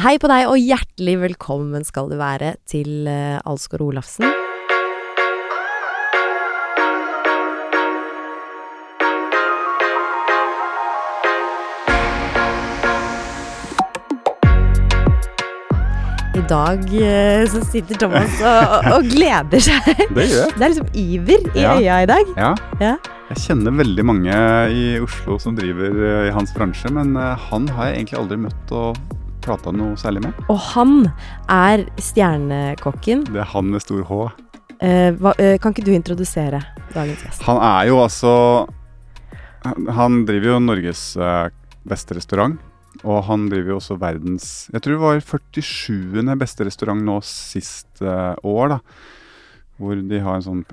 Hei på deg, og hjertelig velkommen skal du være til uh, Alsgaard Olafsen. I dag uh, så sitter Thomas og, og gleder seg. Det gjør jeg. Det er liksom iver i Ja. øya i dag. Ja. Ja. Jeg kjenner veldig mange i Oslo som driver eh, i hans bransje, men eh, han har jeg egentlig aldri møtt og prata noe særlig med. Og han er stjernekokken. Det er han med stor H. Eh, hva, eh, kan ikke du introdusere dagens gjest? Han er jo altså Han driver jo Norges eh, beste restaurant. Og han driver jo også verdens Jeg tror det var 47. beste restaurant nå sist eh, år, da. Hvor de har en sånn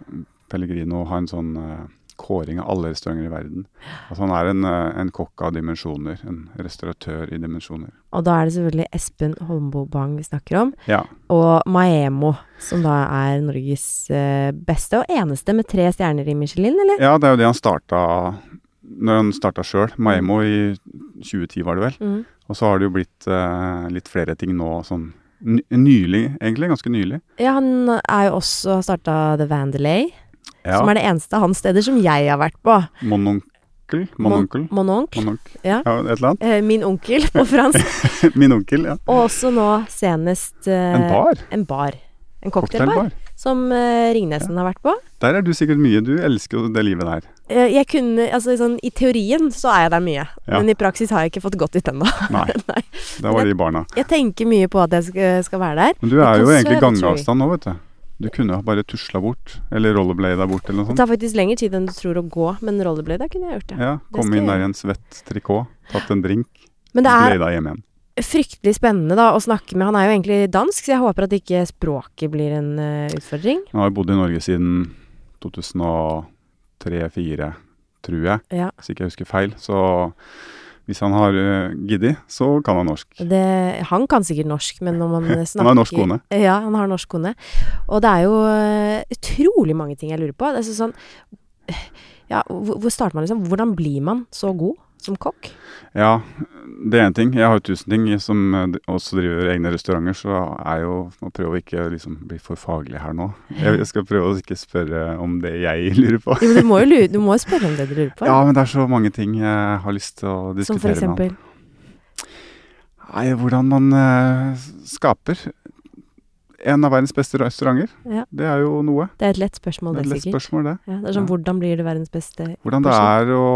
Pellegrino har en sånn kåring av alle restauranter i verden. Altså han er en, eh, en kokk av dimensjoner. En restauratør i dimensjoner. Og da er det selvfølgelig Espen Holmboe Bang vi snakker om. Ja. Og Maemo, som da er Norges eh, beste og eneste med tre stjerner i Michelin, eller? ja, det er jo det han starta når han starta sjøl. Maemo i 2010, var det vel. Mm. Og så har det jo blitt uh, litt flere ting nå, sånn nylig, egentlig. Ganske nylig. Ja, han er jo også starta The Vandelay, Ja. som er det eneste av hans steder som jeg har vært på. Mononkel? Mononkel? Mon Mononcle. Mononk. Ja. ja, et eller annet. Eh, min onkel på fransk. Min onkel, ja. Og også nå senest eh, En bar? En bar. En cocktailbar. Cocktailbar. Som eh, Ringnesen har vært på. Der er du sikkert mye. Du elsker jo det livet der. Eh, jeg kunne, altså sånn I teorien så er jeg der mye, Ja. men i praksis har jeg ikke fått gått dit ennå. Nei, Nei. da var de barna. Jeg tenker mye på at jeg skal, skal være der. Men du er jo egentlig gangavstand nå, vet du. Du kunne bare tusla bort, eller rollerblada bort, eller noe sånt. Det tar faktisk lengre tid enn du tror å gå, men rollerblada kunne jeg gjort det. Ja, Komme inn der i en svett trikot, tatt en drink, Men det er hjem igjen. fryktelig spennende da å snakke med Han er jo egentlig dansk, så jeg håper at ikke språket blir en uh, utfordring. Han har bodd i Norge siden 2003-2004, tror jeg, Ja. hvis ikke jeg husker feil. Så hvis han har uh, giddet, så kan han norsk. Det, han kan sikkert norsk, men når man snakker Han har norsk kone. Ja, han har norsk kone. Og det er jo eh, utrolig mange ting jeg lurer på. Det er sånn Ja, hvor starter man liksom? Hvordan blir man så god som kokk? Ja, det er én ting. Jeg har jo tusen ting. Som eh, også driver egne restauranter, så er jo å prøve å ikke liksom bli for faglig her nå. Jeg, skal prøve å ikke spørre om det jeg lurer på. Jo, men du må jo lure, du må spørre om det du lurer på. Ja, men det er så mange ting jeg har lyst til å som for diskutere med han. eksempel Nei, hvordan man uh, skaper en av verdens beste restauranter. Ja. Det er jo noe. Det er et lett spørsmål, Det er det, et lett sikkert. spørsmål, det. Ja, det er sånn, Ja. Hvordan blir det verdens beste Hvordan det er å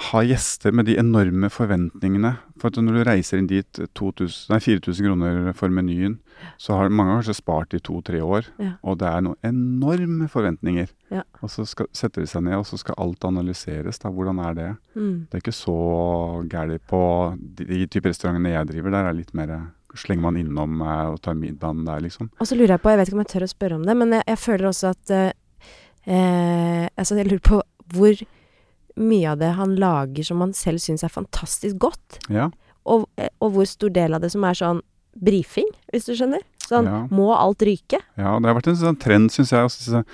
ha gjester med de enorme forventningene. For at når du reiser inn dit 2000, nei, 4000 kroner for menyen, så har mange kanskje spart i to-tre år. Ja. Og det er noen enorme forventninger. Ja. Og så skal, setter de seg ned, og så skal alt analyseres. da, Hvordan er det? mm. Det er ikke så gærent på de, de type restaurantene jeg driver. Der er litt mer Slenger man innom eh, og tar middagen der, liksom. Og så lurer jeg på, jeg vet ikke om jeg tør å spørre om det, men jeg, jeg føler også at eh, eh, Altså, jeg lurer på hvor mye av det han lager som han selv syns er fantastisk godt, Ja. og, eh, og hvor stor del av det som er sånn brifing, hvis du skjønner. Sånn, Ja. må alt ryke? Ja, det har vært en sånn trend, syns jeg. Også, jeg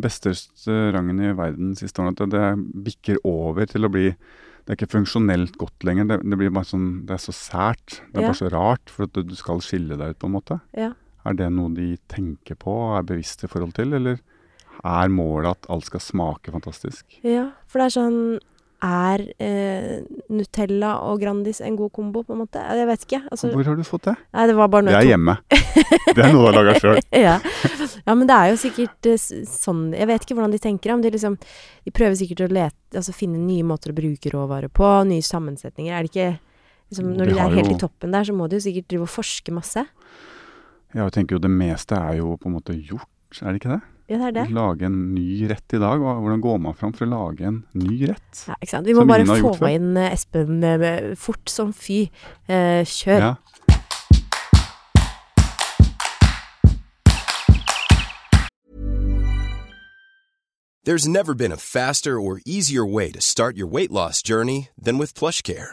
beste restauranten i verden siste årene. At det, det bikker over til å bli Det er ikke funksjonelt godt lenger. Det, det blir bare sånn Det er så sært. Det er Ja. bare så rart. For at du du skal skille deg ut, på en måte. Ja. Er det noe de tenker på og er bevisste i forhold til, eller er målet at alt skal smake fantastisk? ja. For det er sånn Er eh, Nutella og Grandis en god kombo, på en måte? Jeg vet ikke. Altså, Hvor har du fått det? nei, det var bare noe Det er hjemme. Det er noe du har laga sjøl. ja. ja, men det er jo sikkert eh, sånn Jeg vet ikke hvordan de tenker, Om de liksom De prøver sikkert å lete Altså finne nye måter å bruke råvarer på, nye sammensetninger. Er det ikke liksom, Når De de er helt jo- i toppen der, så må de jo sikkert drive og forske masse. Ja, jeg tenker jo det meste er jo på en måte gjort, er det ikke det? Ja, det er det. Lage en ny rett i dag. Hvordan går man fram for å lage en ny rett? Ja, ikke sant? Vi må Som bare få inn eh, Espen eh, fort som fy. Eh, kjør. Ja. There's never been a faster or easier way to start your weight loss journey than with PlushCare.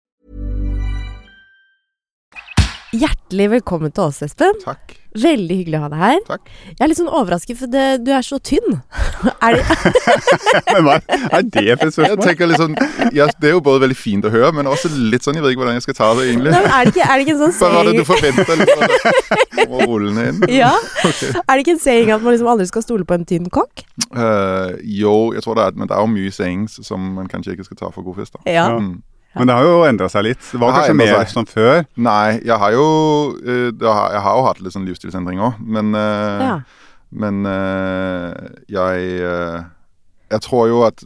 Hjertelig velkommen til oss, Espen. Takk. Veldig hyggelig å ha deg her. Takk. Jeg er litt sånn overrasket, for det, du er så tynn. er det, Men hva er det for et Jeg spørsmål? litt sånn, ja, Det er jo både veldig fint å høre, men også litt sånn Jeg vet ikke hvordan jeg skal ta det, egentlig. Nei, er, det ikke, er det ikke en sånn Hva var det du forventer forventa? Liksom, å rulle den inn? Ja? Er det ikke en saying at man liksom aldri skal stole på en tynn kokk? Uh, jo, jeg tror det er, men det er jo mye sayings som man kanskje ikke skal ta for god fisk. da. Ja. Mm. Men det har jo endra seg litt. Det var kanskje mer seg. som før. Nei, jeg har jo eh, har, Jeg har jo hatt litt sånn livsstilsendring òg, men eh, Ja. Men eh, jeg Jeg tror jo at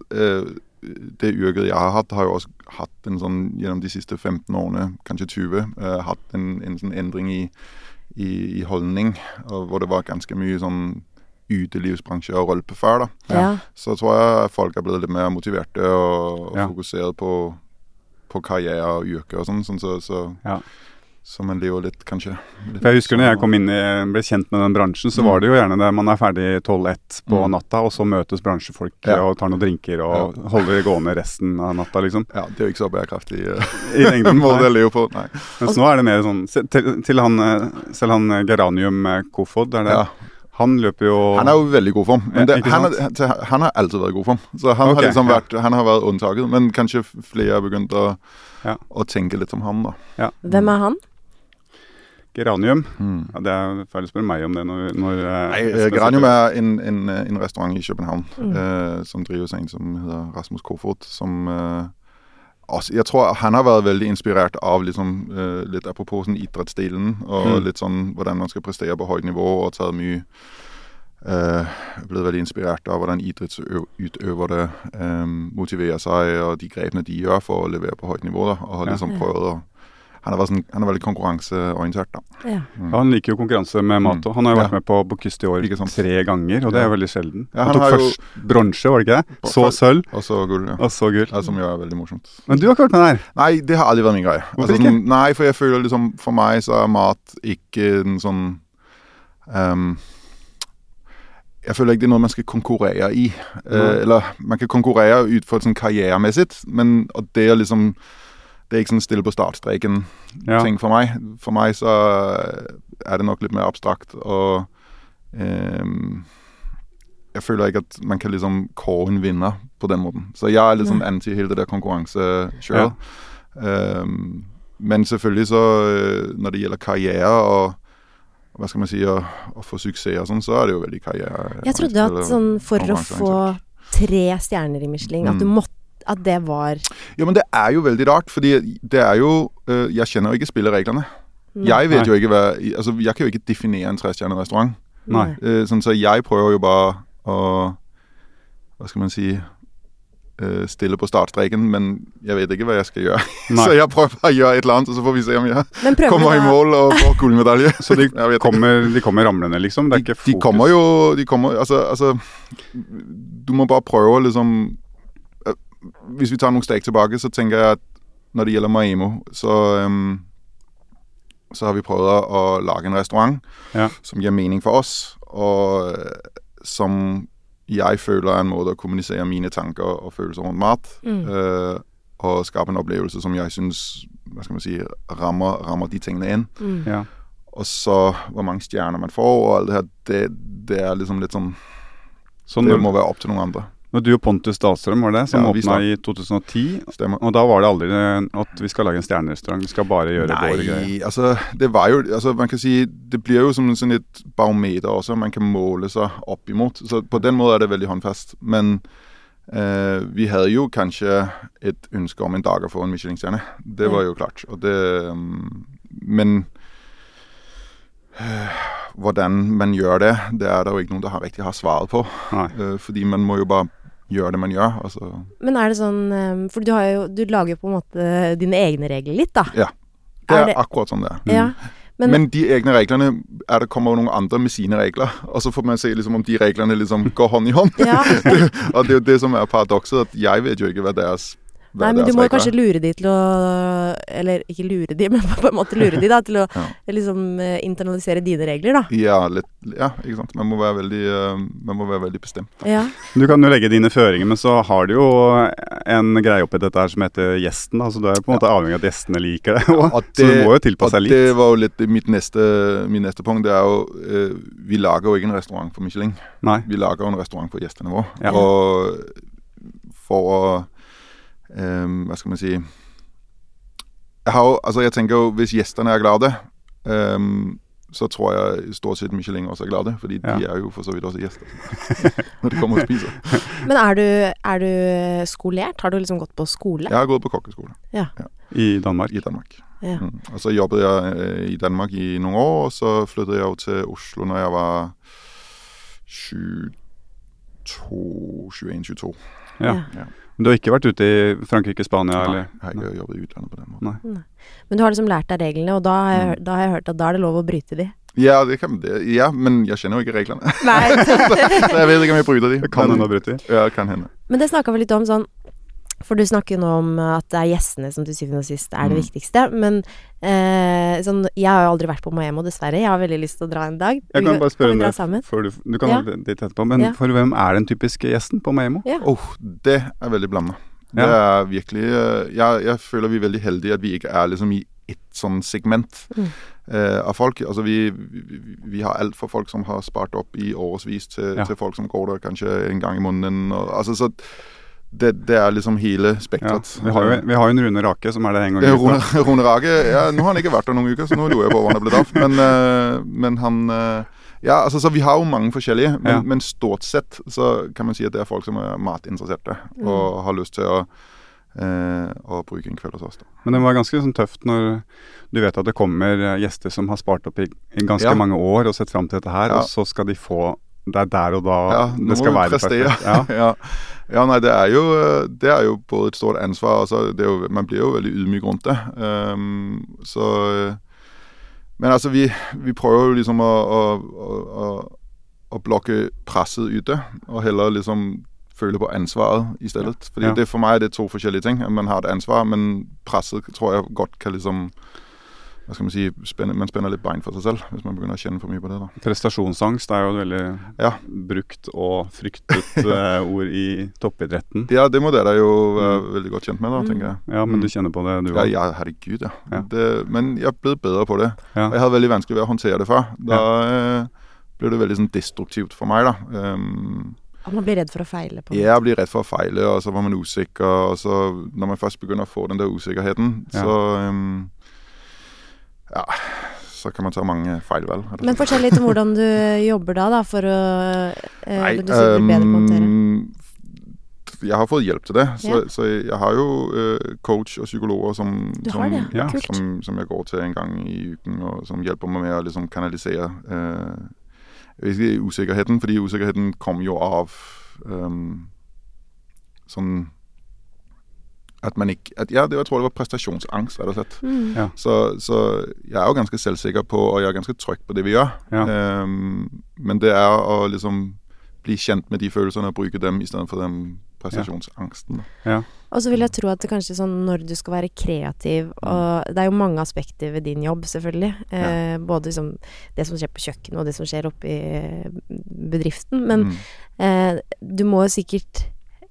det yrket jeg har hatt, har jo også hatt en sånn gjennom de siste 15 årene, kanskje 20, eh, hatt en, en sånn endring i, i, i holdning, og hvor det var ganske mye sånn utelivsbransje og rølpe før. da. Ja. Så tror jeg folk er blitt litt mer motiverte og, og Ja. fokusert på, på karriere og yrke og sånn. sånn så, så, Ja. så man lever litt, kanskje. Litt jeg husker når jeg sånn- kom inn i, ble kjent med den bransjen, så Mm. var det jo gjerne det man er ferdig 12-1 på Mm. natta, og så møtes bransjefolk Ja. og tar noen drinker og holder det gående resten av natta, liksom. Ja, det er jo ikke så bærekraftig uh, I lengden. å på. Nei. Mens nå er det mer sånn til, til han, eh, Selv han Geranium eh, Kofod, er det, Ja. Han løper jo Han er jo veldig god form. Ja, Men det, han, er, han har alltid vært i god form. Så han, okay, har liksom vært, han har vært unntaket. Men kanskje flere har begynt å, Ja. å tenke litt om han, da. Hvem er han? Geranium. Mm. Ja, det er feil å spørre meg om det når, når eh, Nei, Espen Geranium er en, en, en restaurant i København Mm. eh, som drives av en som heter Rasmus Kofod. Som eh, også, Jeg tror han har vært veldig inspirert av liksom, uh, litt apropos sånn idrettsstilen, og Mm. litt sånn hvordan man skal prestere på høyt nivå, og tatt mye uh, Blitt veldig inspirert av hvordan idrettsutøvere eh, motiverer seg, og de grepene de gjør for å levere på høyt nivå. Da, og har liksom Ja. prøvd å han er, sånn, han er veldig konkurranseorientert. da. Ja. Mm. Ja, han liker jo konkurranse med mat. òg. Han har jo vært Ja. med på Bocuse d'Or Ikke sant. tre ganger, og det er veldig sjelden. Ja, han, han tok har jo- først bronse, var det ikke det? Så sølv, Og så gull, ja. og så gull. ja. Som jo er veldig morsomt. Men du har ikke vært med der? Nei, det har aldri vært min greie. Hvorfor Altså, ikke? sånn- nei, for jeg føler liksom For meg så er mat ikke en sånn um, Jeg føler ikke det er noe man skal konkurrere i. Eh, eller man kan konkurrere ut for sånn karrieremessig, men og det å liksom Det er ikke sånn stille på startstreken-ting Ja. for meg. For meg så er det nok litt mer abstrakt, og ehm, jeg føler ikke at man kan liksom kåre en vinner på den måten. Så jeg er litt sånn anti hele det der konkurransekjøret. Ehm, men selvfølgelig så eh, når det gjelder karriere og hva skal man si, å, å få suksess og sånn, så er det jo veldig karriere. Jeg trodde at sånn for å få tre stjerner i Michelin, at du Mm. måtte At det var Ja, men det er jo veldig rart, fordi det er jo eh, Jeg kjenner jo ikke spillereglene. Nei. Jeg vet Nei. jo ikke hva Altså, jeg kan jo ikke definere en trestjernet restaurant. Nei. Eh, sånn, så jeg prøver jo bare å Hva skal man si eh, Stille på startstreken, men jeg vet ikke hva jeg skal gjøre. Så jeg prøver bare å gjøre et eller annet, og så får vi se om jeg kommer i mål og får gullmedalje. Så de kommer, de kommer ramlende, liksom? Det er de, ikke de fokus? kommer jo de kommer, altså, altså, Du må bare prøve å liksom Hvis vi tar noen steg tilbake, så tenker jeg at når det gjelder Maimo, så um, så har vi prøvd å- lage en restaurant Ja. som gir mening for oss, og øh, som jeg føler er en måte å kommunisere mine tanker og følelser rundt mat. Mm. øh, og skape en opplevelse som jeg syns hva skal man si, rammer, rammer de tingene inn. mm. Ja. Og så hvor mange stjerner man får, og alt det her, det, det er liksom litt sånn sånn Det må være opp til noen andre. Når du og Pontus Dahlstrøm var det, som Ja, åpna i 2010, Stemmer. og da var det aldri at vi skal lage en stjernerestaurant, vi skal bare gjøre våre greier. Nei, altså det var jo altså Man kan si det blir jo som sånn et barometer også, man kan måle seg opp imot. Så på den måten er det veldig håndfast. Men eh, vi hadde jo kanskje et ønske om en dag å få en Michelin-stjerne. Det var jo klart. Og det um, Men eh, hvordan man gjør det, det er det jo ikke noen som riktig har svaret på. Eh, fordi man må jo bare gjøre det man gjør. Altså, Men er det sånn eh, For du har jo Du lager jo på en måte dine egne regler litt, da. Ja. det Er er, det- akkurat sånn det er. Ja. Men, Men, de egne reglene er det kommer noen andre med sine regler, og så får man se liksom om de reglene liksom går hånd i hånd. ja. det, og det er jo det som er paradokset, at jeg vet jo ikke hva deres Nei, men du må kanskje lure de til å Eller ikke lure de, men på en måte lure de da til å Ja. liksom eh, internalisere dine regler, da. Ja, litt, ja, ikke sant. Man må være veldig, eh, man må være veldig bestemt. Ja. Du kan jo legge dine føringer, men så har du jo en greie oppi dette her som heter gjesten. da, så Du er jo på en måte avhengig av at gjestene liker det. òg. Så du må jo tilpasse og litt. det var jo litt mitt neste, min neste punkt. Det er jo eh, Vi lager jo ikke en restaurant for Michelin. Nei. Vi lager jo en restaurant for gjestene våre. Ja. Og for å eh, Hva skal man si jeg, har altså jeg tenker jo Hvis gjestene er glade, um, så tror jeg stort sett Michelin også er glade. Fordi de er jo for så vidt også gjester. Når de kommer og spiser. Men er du, er du skolert? Har du liksom gått på skole? Jeg har gått på kokkeskole I Danmark. i Danmark. Ja. Mm. Og så jobbet jeg øh, i Danmark i noen år, og så flyttet jeg jo til Oslo når jeg var 22, 21, 22. Ja. Men du har ikke vært ute i Frankrike, Spania, Nei, eller? jeg har ikke jobbet i utlandet på den måten. Men du har liksom lært deg reglene, og da har, jeg, Mm. da har jeg hørt at da er det lov å bryte de. Ja, det kan, det, ja, men jeg kjenner jo ikke reglene. Nei. så jeg vet ikke om jeg bryter de. Det kan hende å bryte de. Ja, kan hende. Men det snakka vi litt om sånn For du snakker jo nå om at det er gjestene som til syvende og sist er det Mm. viktigste. Men eh, sånn Jeg har jo aldri vært på Moemo, dessverre. Jeg har veldig lyst til å dra en dag. Jeg kan bare spørre om det sammen? før du, du kan Ja. dit etterpå. Men Ja. for hvem er den typiske gjesten på Moemo? Ja. Oh, det er veldig blanda. Det Ja. er virkelig øh, jeg, jeg føler vi er veldig heldige at vi ikke er liksom i ett sånn segment Mm. eh, av folk. Altså vi, vi, vi har alt for folk som har spart opp i årevis, til, Ja. til folk som går der kanskje en gang i måneden. Og, altså, så det, det er liksom hele Ja. Vi har jo vi har jo en Rune Rake som er der en gang i uka. Rune, Rake, ja, Nå har han ikke vært der noen uker, så nå lurer jeg på hvor han er blitt av. Men, eh, men han eh, Ja, altså, så vi har jo mange forskjellige, men, Ja. men stort sett så kan man si at det er folk som er matinteresserte Mm. og har lyst til å, eh, å bruke en kveld hos oss. Da. Men det var ganske sånn tøft når du vet at det kommer eh, gjester som har spart opp i, i ganske Ja. mange år og sett fram til dette her, Ja. og så skal de få Det er der og da Ja, det skal være prestere. perfekt. Ja. ja. ja, nei, det er, jo, det er jo både et stort ansvar altså, det er jo, Man blir jo veldig ydmyk rundt det. Um, så Men altså, vi, vi prøver jo liksom å, å, å, å, blokke presset ute, og heller liksom føle på ansvaret i stedet. Fordi Ja. det for meg er det to forskjellige ting. Man har et ansvar, men presset tror jeg godt kan liksom hva skal Man si, spenner, man spenner litt bein for seg selv hvis man begynner å kjenne for mye på det. da. Prestasjonsangst er jo et veldig Ja. brukt og fryktet ja. ord i toppidretten. Ja, det må dere jo være veldig godt kjent med, da, Mm. tenker jeg. Ja, men Mm. du kjenner på det, du Ja, òg? ja, herregud, ja. Ja. Det, men jeg er blitt bedre på det. Ja. Jeg hadde veldig vanskelig ved å håndtere det før. Da eh, ble det veldig sånn destruktivt for meg, da. Um, At man blir redd for å feile på jeg blir redd for å feile, og så var man usikker. Og så når man først begynner å få den der usikkerheten, Ja. så um, Ja, så kan man ta mange feilvalg. vel. Men fortell litt om hvordan du jobber da, da, for å eh, Nei, Du du bedre på å håndtere. ehm, jeg har fått hjelp til det. Så, Ja. så jeg har jo eh, coach og psykologer som, som? Ja. Som, som jeg går til en gang i uken, og som hjelper meg med å liksom kanalisere ikke, usikkerheten. Fordi usikkerheten kom jo av um, sånn at man ikke at, Ja, det, jeg tror det var prestasjonsangst, rett og slett. Mm. Ja. Så, så jeg er jo ganske selvsikker på, og jeg er ganske trygg på det vi gjør. Ja. Um, men det er å liksom bli kjent med de følelsene og bruke dem istedenfor den prestasjonsangsten. Ja. Og så vil jeg tro at det kanskje sånn når du skal være kreativ Og det er jo mange aspekter ved din jobb, selvfølgelig. Eh, både liksom det som skjer på kjøkkenet, og det som skjer oppe i eh, bedriften. Men Mm. eh, du må jo sikkert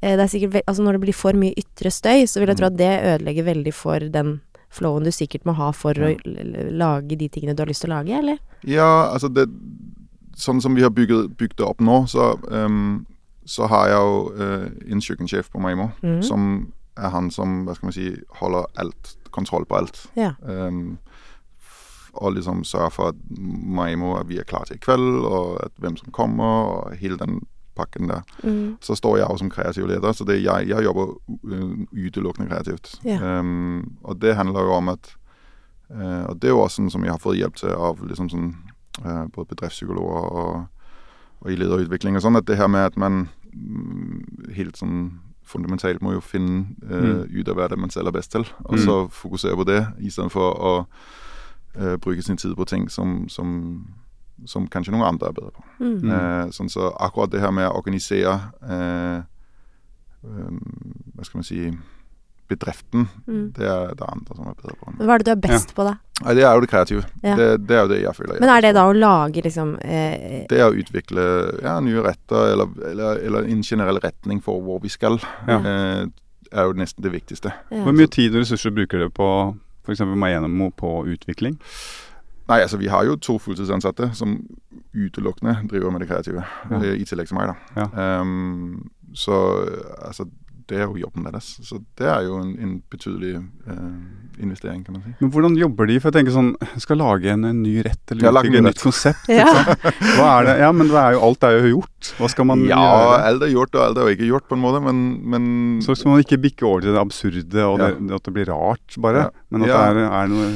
Det er sikkert Altså når det blir for mye ytre støy, så vil jeg tro at det ødelegger veldig for den flowen du sikkert må ha for å l- l- lage de tingene du har lyst til å lage, eller? Ja, altså det, Sånn som vi har bygget, bygd det opp nå, så, um, så har jeg jo uh, en kjøkkensjef på Maimo, mm. som er han som hva skal man si, holder alt, kontroll på alt. Ja. Um, og liksom sørger for at Maimo vi er klare til i kveld, og at hvem som kommer, og hele den pakken der. Mm. Så står jeg jo som kreativ leder, så det, jeg, jeg jobber u- utelukkende kreativt. Yeah. Um, og det handler jo om at uh, Og det er jo også sånn som jeg har fått hjelp til av liksom sånn, uh, både bedriftspsykologer og, og i lederutvikling og sånn, at det her med at man mm, helt sånn fundamentalt må jo finne eh, ut av hva det er man selv er best til, og Mm. så fokusere på det istedenfor å eh, bruke sin tid på ting som, som, som kanskje noen andre er bedre på. Mm. Eh, sånn så akkurat det her med å organisere eh, um, Hva skal man si bedriften, Mm. det er det andre som er bedre på. Hva er det du er best på, da? Ja, det er jo det kreative. Ja. Det, det er jo det jeg føler. jeg Men er det da å lage liksom eh, Det er å utvikle ja, nye retter, eller, eller, eller en generell retning for hvor vi skal, Ja. eh, er jo nesten det viktigste. ja. Hvor mye tid og ressurser bruker dere på f.eks. Mayenemo på utvikling? Nei, altså vi har jo to fulltidsansatte som utelukkende driver med det kreative, Ja. eh, i tillegg til meg, da. Ja. Um, så altså, det er jo jobben deres. Så det er jo en, en betydelig eh, investering, kan man si. Men hvordan jobber de? For jeg tenker sånn, skal lage en, en ny rett eller utvikle et ny nytt konsept. Ja. Hva er det? Ja, men det er jo, alt er jo gjort. Hva skal man Ja, gjøre? alt er gjort, og alt er jo ikke gjort, på en måte, men, men Så skal man ikke bikke over til det absurde og Ja. det, at det blir rart, bare. Ja. Men at Ja. det er, er noe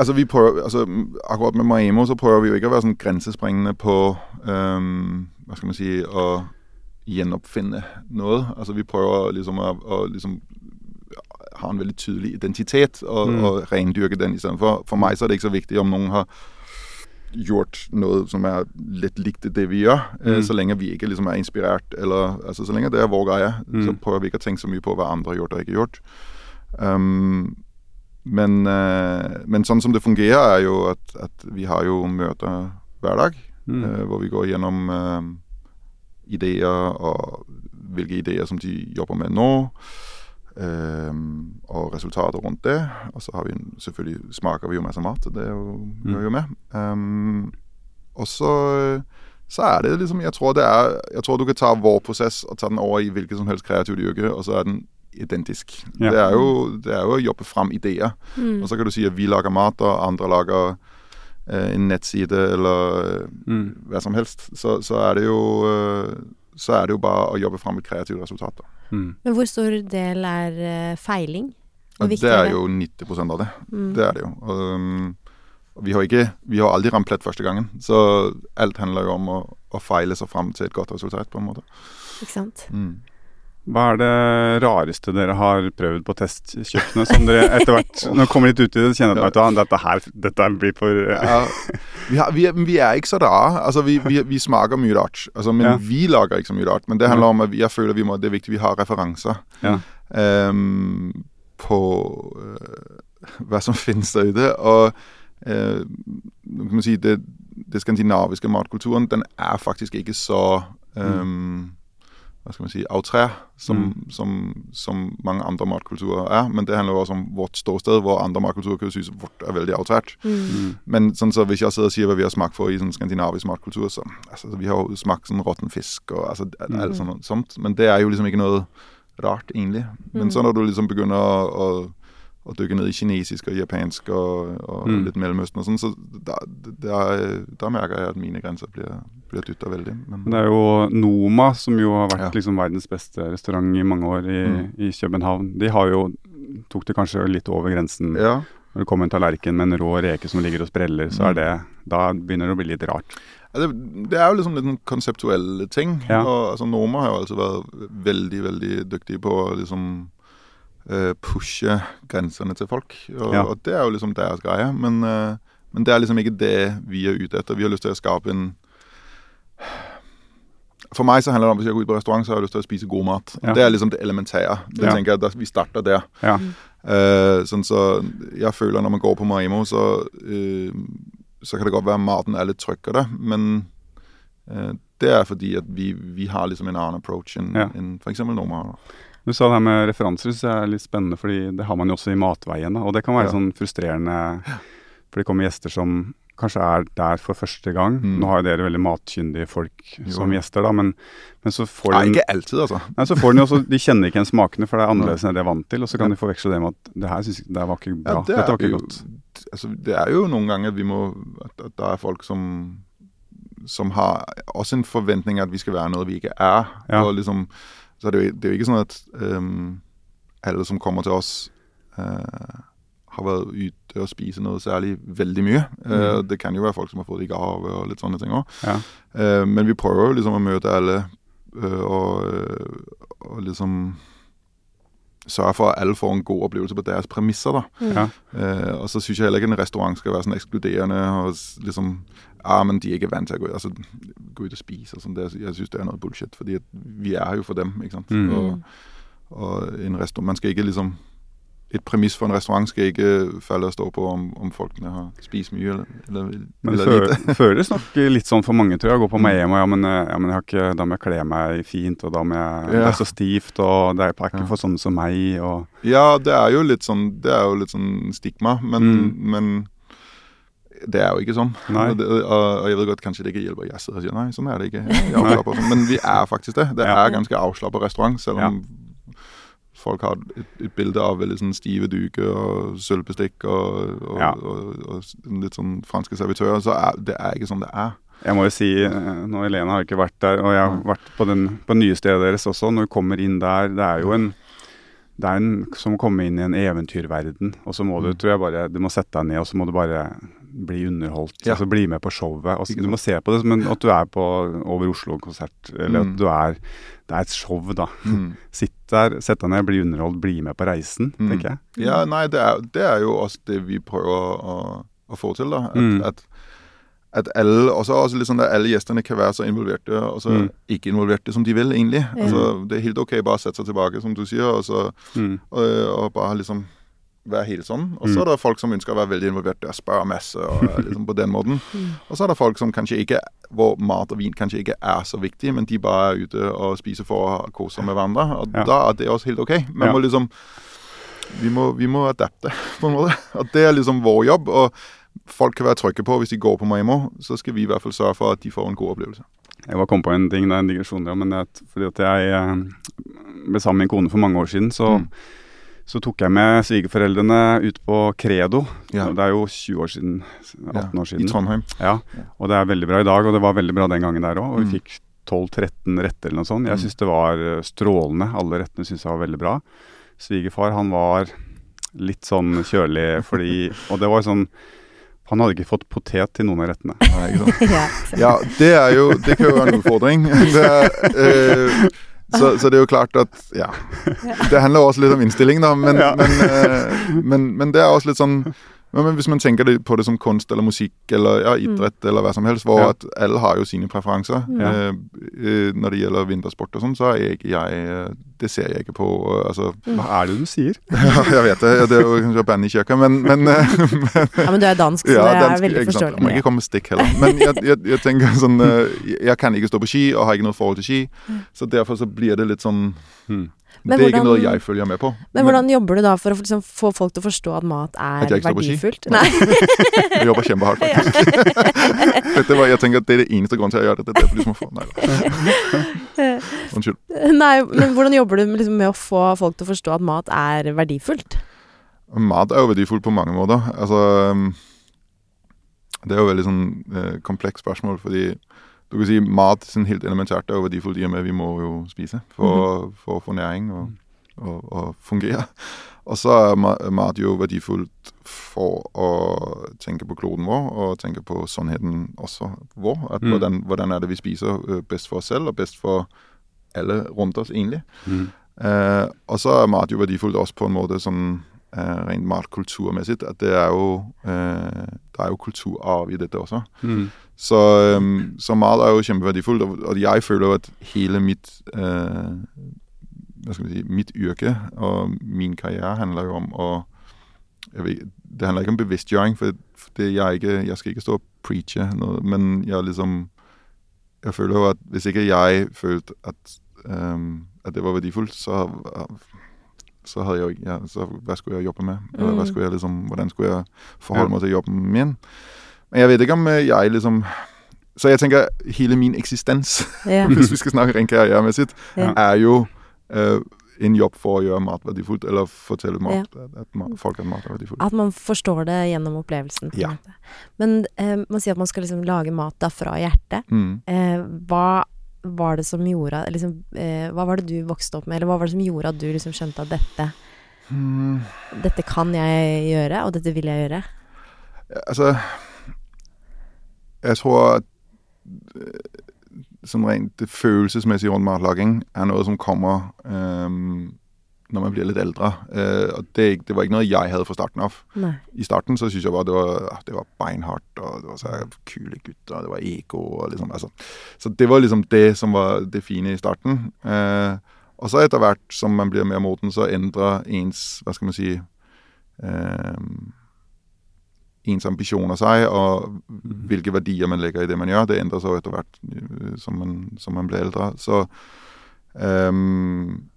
Altså, vi prøver, altså, akkurat med Maimo så prøver vi jo ikke å være sånn grensesprengende på um, Hva skal man si Å gjenoppfinne noe. Altså, vi prøver liksom å, å liksom ha en veldig tydelig identitet og, Mm. og rendyrke den istedenfor. For meg så er det ikke så viktig om noen har gjort noe som er litt likt det vi gjør, eh, Mm. så lenge vi ikke liksom er inspirert, eller altså, så lenge det er vår greie, så Mm. prøver vi ikke å tenke så mye på hva andre har gjort og ikke gjort. Um, men, eh, men sånn som det fungerer, er jo at, at vi har jo møter hver dag, Mm. eh, hvor vi går gjennom uh, ideer og hvilke ideer som de jobber med nå. Uh, og resultater rundt det. Og så har vi selvfølgelig smaker vi jo masse mat, det er jo, Mm. gjør jo med. Um, og så, så er det liksom Jeg tror det er Jeg tror du kan ta vår prosess og ta den over i hvilket som helst kreativt yrke, og så er den identisk. Ja. Det, er jo, det er jo å jobbe fram ideer. Mm. Og så kan du si at vi lager mat, og andre lager eh, en nettside eller eh, Mm. hva som helst. Så, så er det jo eh, så er det jo bare å jobbe fram et kreativt resultat. Da. Mm. Men hvor stor del er eh, feiling? Hvor det er er jo 90% av det. Mm. Det er det jo. Og, um, vi har ikke Vi har aldri ramt plett første gangen. Så alt handler jo om å, å feile seg fram til et godt resultat, på en måte. Ikke sant? Mm. Hva er det rareste dere har prøvd på testkjøkkenet, som dere etter hvert Når dere kommer litt ut i det, kjenner at dette her dette blir for Ja, vi, har, vi, er, vi er ikke så rare. Altså, vi, vi, vi smaker mye rart. Altså, men Ja. vi lager ikke så mye rart. Men det handler om at vi- jeg føler vi må, det er viktig vi har referanser Ja. um, på uh, hva som finnes der ute. Og uh, kan man si det, det skandinaviske matkulturen, den er faktisk ikke så ehm, hva skal man si, outrær som, Mm. som, som mange andre matkulturer er. Men det handler jo også om vårt ståsted, hvor andre matkulturer kan synes vårt er veldig outrert. Mm. Mm. Men sånn så hvis jeg sidder og sier hva vi har smakt for i sånn skandinavisk matkultur, så altså, vi har jo smakt sånn råtten fisk og altså, Mm. alt sånt, sånt. Men det er jo liksom ikke noe rart, egentlig. Men Mm. så når du liksom begynner å, å, å dykke ned i kinesisk og japansk og, og Mm. litt Mellomøsten og sånn, så da, merker jeg at mine grenser blir, blir dytta veldig. Men, det er jo Noma, som jo har vært Ja. liksom verdens beste restaurant i mange år i, Mm. i København. De har jo tok det kanskje litt over grensen. ja. Når det kommer en tallerken med en rå reke som ligger og spreller, så er det Da begynner det å bli litt rart. Altså, det er jo liksom litt konseptuelle ting. Ja. Og altså, Noma har jo altså vært veldig, veldig dyktige på liksom pushe grensene til folk. Og, Ja. og det er jo liksom deres greie. Men, eh, men det er liksom ikke det vi er ute etter. Vi har lyst til å skape en For meg så handler det om hvis jeg går ut på restaurant, så har jeg lyst til å spise god mat. Ja. Det er liksom det elementære. Det Ja. tenker jeg at Vi starter der. Eh, sånn så jeg føler når man går på Marimo, så, uh, så kan det godt være maten er litt trøkkere, men uh, det er fordi at vi, vi har liksom en annen approach enn Ja. en f.eks. Noma har. Du sa det her med referanser, så er litt spennende, fordi det har man jo også i matveien. Og det kan være Ja. sånn frustrerende, for det kommer gjester som kanskje er der for første gang. Mm. Nå har jo dere veldig matkyndige folk Jo. som gjester, da, men, men så får Nei, de ikke alltid, altså. Nei, så får de også, de kjenner ikke igjen smakene, for det er annerledes enn det de er vant til. Og så kan de forveksle det med at det her synes jeg, det var ikke bra. Ja, det, Dette var ikke jo, godt. altså, det er jo noen ganger vi må At, at det er folk som som har også en forventning at vi skal være noe vi ikke er. Ja. Og liksom, så er det, jo, det er jo ikke sånn at um, alle som kommer til oss, uh, har vært ute og spise noe særlig veldig mye. Mm. Uh, det kan jo være folk som har fått i gave og litt sånne ting òg. Ja. men vi prøver jo liksom å møte alle uh, og, og liksom sørge for at alle får en god opplevelse på deres premisser. da. Mm. Ja. Og så syns jeg heller ikke en restaurant skal være sånn ekskluderende og liksom Ja, men de er ikke vant til å gå, altså, gå ut og spise og sånn. Det- Jeg syns det er noe bullshit, fordi vi er her jo for dem, ikke sant. Mm. Og, og en restaurant Man skal ikke liksom et premiss for en restaurant skal ikke falle og stå på om, om folkene har spist mye eller, eller, Men det eller føl- føles nok litt sånn for mange, tror jeg. Å gå på Mm. og ja, men, eh, ja, men jeg har ikke, da må jeg kle meg fint, og da må jeg Det Ja. er så stivt, og det er det ikke Ja. for sånne som meg, og Ja, det er jo litt sånn, det er jo litt sånn stigma, men, Mm. men det er jo ikke sånn. Det, og, og jeg vet godt kanskje det ikke hjelper at jeg sitter og sier nei, sånn er det ikke. Jeg sånn. Men vi er faktisk det. Det Ja. er ganske avslappet restaurant, selv om folk har et, et bilde av veldig sånn stive duker og sølvbestikk og, og, Ja. og, og, litt sånn franske servitører, så er det er ikke sånn det er. Jeg må jo si, eh, nå Helene har ikke vært der, og jeg har vært på, den, på nye stedet deres også. Når du kommer inn der, det er jo en det er en, som å komme inn i en eventyrverden. Og så må du, Mm. tror jeg bare, du må sette deg ned, og så må du bare bli underholdt. Ja. Altså bli med på showet. Altså, du må se på det som at du er på Over Oslo-konsert. Eller Mm. at du er Det er et show, da. Mm. Sitt der, sett deg ned, bli underholdt, bli med på reisen, Mm. tenker jeg. Ja, nei, det er, det er jo også det vi prøver å, å få til. da. At, Mm. at, at alle, også, også litt sånn at alle gjestene kan være så involverte og så Mm. ikke involverte som de vil, egentlig. Altså, det er helt ok bare å sette seg tilbake, som du sier, og, så, Mm. og, og bare liksom være helt sånn. Og så Mm. er det folk som ønsker å være veldig involverte og spørre masse, og liksom på den måten. Mm. Og så er det folk som kanskje ikke hvor mat og vin kanskje ikke er så viktig, men de bare er ute og spiser for å kose med hverandre. Og Ja. da er det også helt ok. Man Ja. må liksom vi må, vi må adapte, på en måte. Og det er liksom vår jobb. Og folk kan være trygge på hvis de går på Maimo, så skal vi i hvert fall sørge for at de får en god opplevelse. Jeg var kom på en ting, det er en digresjon, ja, men det, er fordi at jeg eh, ble sammen med min kone for mange år siden, så, Mm. Så tok jeg med svigerforeldrene ut på Credo. Ja. Det er jo 20 år siden, 18 år siden. I. Trondheim. Ja, og det er veldig bra i dag, og det var veldig bra den gangen der òg. Og vi Mm. fikk 12-13 retter eller noe sånt. Jeg Mm. syns det var eh, strålende. Alle rettene syns jeg var veldig bra. Svigerfar, han var litt sånn kjølig fordi Og det var sånn Han hadde ikke fått potet til noen av rettene. Nei, ikke sant? ja. Det er jo Det kan jo være en utfordring. Det eh, så, så det er jo klart at Ja. Det handler også litt om innstilling, da, men, men, eh, men, men det er også litt sånn ja, men Hvis man tenker det- på det som kunst eller musikk eller ja, idrett eller hva som helst, hvor Ja. at alle har jo sine preferanser. Ja. Eh, eh, når det gjelder vintersport og sånn, så er jeg, jeg eh, Det ser jeg ikke på. altså Hva er det du sier? Ja, jeg vet det. Det er jo kanskje band i kirka, men, men, men Ja, men du er dansk, så ja, det er dansk, veldig forståelig. Jeg må ikke komme med stikk heller. Men jeg, jeg, jeg tenker sånn Jeg kan ikke stå på ski, og har ikke noe forhold til ski. Så derfor så blir det litt sånn Hmm. Men Det er ikke noe jeg følger med på. Men hvordan jobber du da for å liksom få folk til å forstå at mat er At jeg ikke står på ski? verdifullt? Nei. Jeg jobber kjempehardt, faktisk. Dette var, jeg tenker at Det er det eneste grunnen til at jeg gjør dette. Det er for å små få. Nei da. Unnskyld. Nei, men hvordan jobber du liksom med å få folk til å forstå at mat er verdifullt? Mat er jo verdifullt på mange måter. Altså um, Det er jo veldig sånn eh, komplekst spørsmål, fordi du kan si mat sånn helt elementært er verdifullt i og med vi må jo spise for, for å få næring og, og, og fungere. Og så er mat jo verdifullt for å tenke på kloden vår, og tenke på sannheten også vår. At Mm. hvordan, hvordan er det vi spiser eh, best for oss selv, og best for alle rundt oss, egentlig. Mm. Eh, og så er mat jo verdifullt også på en måte sånn eh, rent matkulturmessig. At det er jo eh, Det er jo kulturarv i dette også. Mm. Så, så mat er jo kjempeverdifullt, og, jeg føler jo at hele mitt eh, hva skal vi si, mitt yrke og min karriere handler jo om å vet, Det handler ikke om bevisstgjøring, for, for det, jeg, ikke, jeg skal ikke stå og preache, noe, men jeg liksom Jeg føler jo at hvis ikke jeg følte at, um, at det var verdifullt, så så hadde jeg ja, så Hva skulle jeg jobbe med? Eller hva Mm. skulle jeg liksom, hvordan skulle jeg forholde meg til jobben min? Men jeg vet ikke om eh, jeg liksom Så jeg tenker hele min eksistens, Ja. hvis vi skal snakke rent karrieremessig, Ja. er jo uh, en jobb for å gjøre mat verdifullt, eller fortelle mat, at, at ma folk at mat er verdifullt. At man forstår det gjennom opplevelsen. Ja. Men eh, man sier at man skal liksom lage mat da fra hjertet. Mm. Eh, hva var det som gjorde liksom, eh, Hva var det du vokste opp med, eller hva var det som gjorde at du liksom skjønte at dette, Mm. dette kan jeg gjøre, og dette vil jeg gjøre? Altså Jeg tror at øh, sånn rent det følelsesmessige rundt matlaging er noe som kommer øhm, når man blir litt eldre. Eh, og det, det var ikke noe jeg hadde fra starten av. Nei. I starten så syntes jeg bare det var, det var beinhardt, og det var så kule gutter, og det var ego og liksom altså. Så det var liksom det som var det fine i starten. Eh, og så etter hvert som man blir mer moden, så endrer ens hva skal man si, eh, ens ambisjoner seg, og hvilke verdier man legger i det man gjør. Det endrer seg etter hvert øh, som man, som man blir eldre. Så um,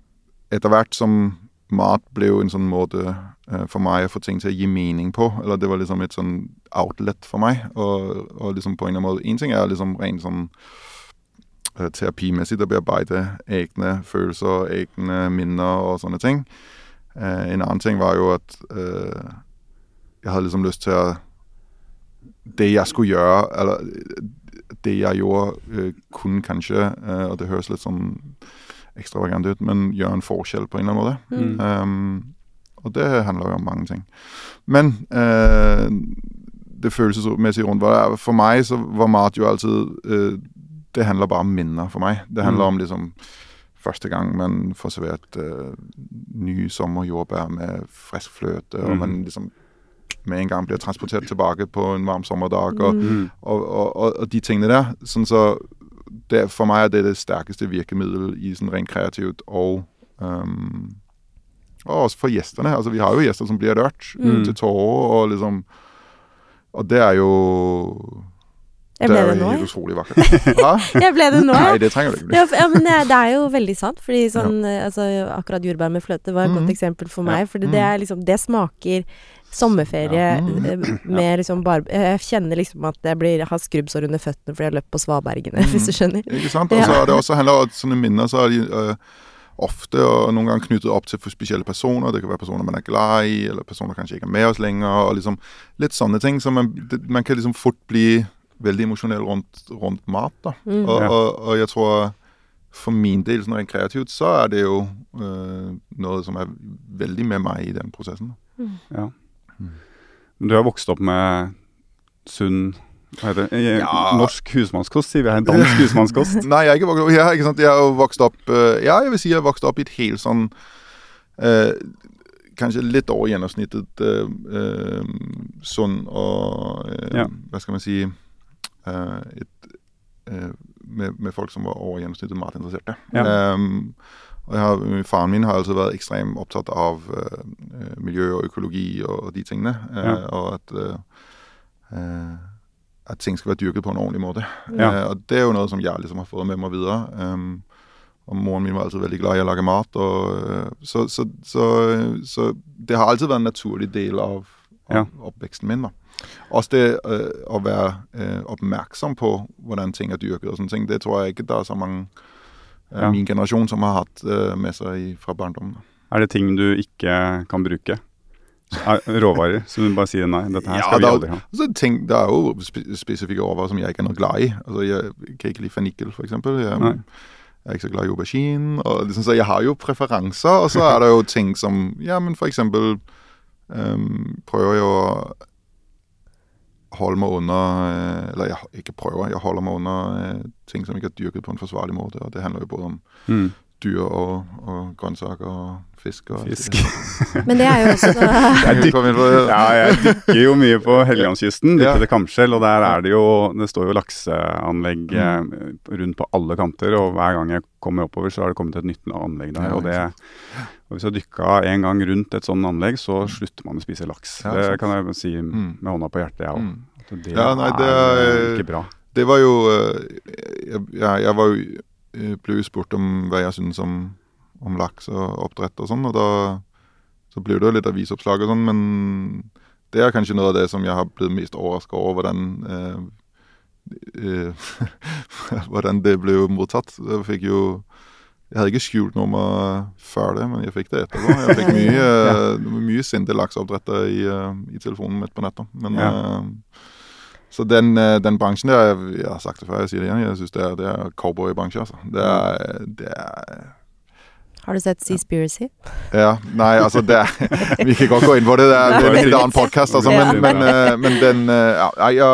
etter hvert som mat ble jo en sånn måte uh, for meg å få ting til å gi mening på. Eller det var liksom et sånn outlet for meg. Og, og liksom på en eller annen måte En ting er liksom rent sånn uh, terapimessig å bearbeide egne følelser, egne minner og sånne ting. Uh, en annen ting var jo at jeg hadde liksom lyst til å Det jeg skulle gjøre, eller det jeg gjorde, øh, kunne kanskje, øh, og det høres litt sånn ekstravagant ut, men gjør en forskjell på en eller annen måte. Mm. Um, og det handler jo om mange ting. Men uh, det følelsesmessige rundt var For meg så var mat jo alltid uh, Det handler bare om minner for meg. Det handler Mm. om liksom første gang man får servert uh, nye sommerjordbær med frisk fløte, og man liksom med en gang blir transportert tilbake på en varm sommerdag, og, Mm. og, og, og, og de tingene der. Sånn så det, For meg er det det sterkeste virkemiddelet i sånn rent kreativt og um, og også for gjestene. Altså, vi har jo gjester som blir rørt Mm. til tårer, og liksom Og det er jo Det er jo helt utrolig vakkert. Jeg ble det nå, Nei, det trenger du ikke bli. Ja, men det, er jo veldig sant. Fordi sånn, eh, altså, akkurat jordbær med fløte var et Mhm. godt eksempel for meg. Mhm. det er liksom Det smaker sommerferie Ja. Mhm. eh, med liksom bare Jeg kjenner liksom at jeg blir, har skrubbsår under føttene fordi jeg har løpt på svabergene, mm. hvis du skjønner. Ikke sant? Og så er det også handler om at sånne minner så er de Uh, ofte og noen ganger knyttet opp til spesielle personer. Det kan være personer man er glad i, eller personer kanskje ikke er med oss lenger. og liksom Litt sånne ting. Så man, det, man kan liksom fort bli veldig emosjonell rundt, rundt mat. da. Mm. Og, Ja. og, og jeg tror for min del, når jeg er kreativt, så er det jo øh, noe som er veldig med meg i den prosessen. Ja. Men du har vokst opp med sunn hva heter det? Eh, Ja. Norsk husmannskost, sier vi her. Dansk husmannskost. Nei, jeg er ja, ikke sant? Jeg har vokst opp øh, Ja, jeg vil si jeg har vokst opp i et helt sånn eh, Kanskje litt over gjennomsnittet eh, sunn og eh, Ja. Hva skal man si et, med, med folk som var over gjennomsnittet matinteresserte. Ja. Um, og jeg har, Faren min har altså vært ekstremt opptatt av øh, miljø og økologi og, de tingene. øh, Ja. Og at øh, øh, at ting skal være dyrket på en ordentlig måte. Ja. Eh, og det er jo noe som jeg liksom har fått med meg videre. Um, og moren min var alltid veldig glad i å lage mat. Og, øh, så, så, så, så det har alltid vært en naturlig del av, av Ja. oppveksten min. da. Også det øh, å være øh, oppmerksom på hvordan ting er dyrket og sånne ting, det tror jeg ikke det er så mange øh, Ja. min generasjon som har hatt øh, med seg fra barndommen. Er det ting du ikke kan bruke? Er råvarer som du bare sier nei, dette her Ja, skal vi da- aldri ha. Altså, tenk, det er jo spesifikke råvarer som jeg ikke er noe glad i. Altså, jeg kan ikke like fennikel, eksempel. Jeg, Nei. jeg er ikke så glad i aubergine. Og liksom, så jeg har jo preferanser, og så er det jo ting som Ja, men for eksempel um, prøver jeg å holde meg unna eh, Eller jeg ikke prøver, jeg holder meg unna eh, ting som ikke er dyrket på en forsvarlig måte. Og det handler jo både om Mm. Dyr og, og grønnsaker og fisk. Og Fisk. Men det er jo også Jeg det. Ja, jeg dykker jo mye på Helgelandskysten, dykker Ja. til Kamskjell, og der er det jo Det står jo lakseanlegg Mm. eh, rundt på alle kanter, og hver gang jeg kommer oppover, så har det kommet et nytt anlegg der. Og, det, og hvis du har dykka en gang rundt et sånt anlegg, så slutter man å spise laks. Ja, det kan jeg si Mm. med hånda på hjertet, jeg òg. Mm. Det, Ja, nei, det er er- ikke bra. Det var jo øh, jeg, jeg, jeg var jo ble jo spurt om hva jeg syns om, om laks og oppdrett og sånn, og da så blir det jo litt avisoppslag og sånn, men det er kanskje noe av det som jeg har blitt mest overraska over, hvordan øh, øh, hvordan det ble mottatt. Jeg fikk jo jeg hadde ikke skjult noe før det, men jeg fikk det etterpå. Jeg fikk mye, ja. mye sinte lakseoppdrettere i, øh, i telefonen mitt på nettet. Men Ja. øh, så den, eh, den bransjen der, jeg, jeg har sagt det før, jeg sier det igjen, jeg syns det er, det er cowboybransje, altså. Det er, det er Har du sett Seaspiracy? Ja, nei, altså det er Vi kan godt gå inn på det, det er, det er en litt annen podkast, altså, men, men, eh, men den eh, Ja, ja,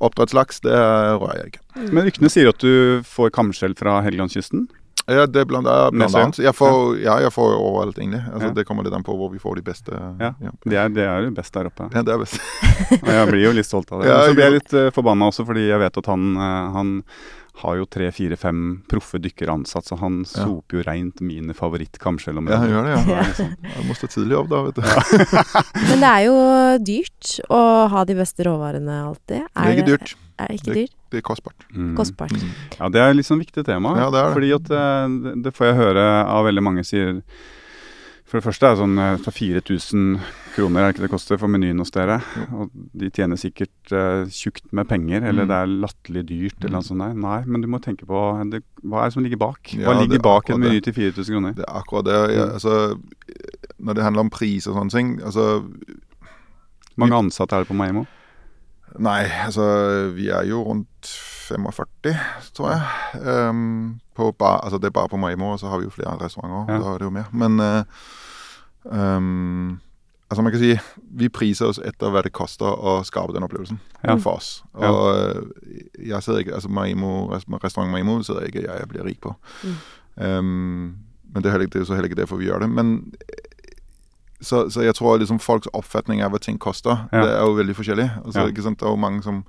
oppdrettslaks, det rører jeg ikke. Men ryktene sier at du får kamskjell fra Helgelandskysten? Ja, det er blant, er blant annet. Jeg får, ja. jeg får overalt, egentlig. Altså, Ja. Det kommer litt an på hvor vi får de beste. Ja. ja. Det er, det er jo best der oppe. Ja, det er best. Og jeg blir jo litt stolt av det. Ja, så blir jeg litt uh, forbanna også, fordi jeg vet at han, uh, han har jo tre, fire, fem proffe dykkere ansatt, så han Ja. soper jo reint mine Ja, han gjør det, ja. Ja. Jeg må stå tidlig opp da, vet du. Men det er jo dyrt å ha de beste råvarene alltid. Det er ikke dyrt. Er det ikke dyrt? Det er kostbart. Mm. Kostbart. Ja, det er litt sånn viktig tema. Ja, det er det. Fordi at eh, det, det får jeg høre av veldig mange sier For det første er det sånn eh, fra 4000 kroner er det ikke det koster for menyen hos dere. Og de tjener sikkert uh, tjukt med penger, eller Mm. det er latterlig dyrt eller noe sånt. der. Nei, men du må tenke på det, hva er det som ligger bak. Hva Ja, ligger er bak en meny til 4000 kroner? Det er akkurat det. Jeg, Mm. altså, når det handler om pris og sånne ting altså, Hvor mange ansatte er det på Maimo? Nei, altså vi er jo rundt 45, tror jeg. Um, på bar, altså det er bare på Maimo, og så har vi jo flere restauranter. Ja. Da er det jo mer. Men uh, um, altså man kan si vi priser oss etter hva det koster å skape den opplevelsen Ja. for oss. Og eh, jeg ser ikke, altså Maimo, restaurant Maimo ser ikke jeg blir rik på. Mm. Um, men det er, heller, ikke- det er så heller ikke derfor vi gjør det. Men så, så jeg tror liksom folks oppfatning av hva ting koster, Ja. det er jo veldig forskjellig. Altså, Ja. ikke sant? Det er jo mange som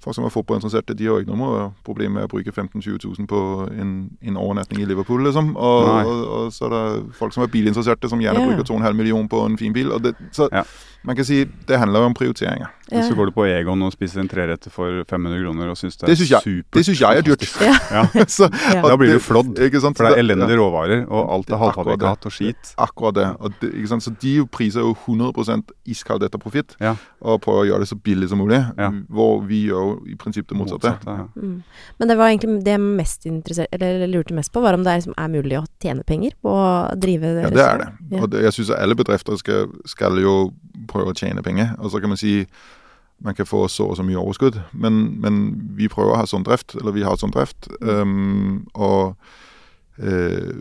Folk som er fotballinteresserte, de har ikke noe problem med å bruke 15 000-20 000 på en, en overnatting i Liverpool, liksom. Og, og, og så er det folk som er bilinteresserte, som gjerne Ja. bruker 2,5 millioner på en fin bil. Og det, så Ja. Man kan si det handler jo om prioriteringer. Ja. Så går du på Egon og spiser en treretter for 500 kroner og syns det er Det synes jeg- supert. Det syns jeg er dyrt. Ja. Ja, så, Ja. Da blir du flådd, for det er elendige ja. råvarer, og alt er halvfabrikat og skit. Akkurat det. Og det ikke sant? Så de priser jo 100 iskaldt etter profitt, Ja. og prøver å gjøre det så billig som mulig. Ja. Hvor vi gjør jo i prinsippet det motsatte. ja. Mm. Men det var egentlig det jeg mest interessert, eller lurte mest på, var om det er, liksom, er mulig å tjene penger på å drive Ja, det er det. Ja. Og det, jeg syns alle bedrifter skal, skal jo prøve å tjene penger. Og så kan man si man kan få så og så mye overskudd, men, men vi prøver å ha sånn drift, eller vi har sånn drift. Um, og eh,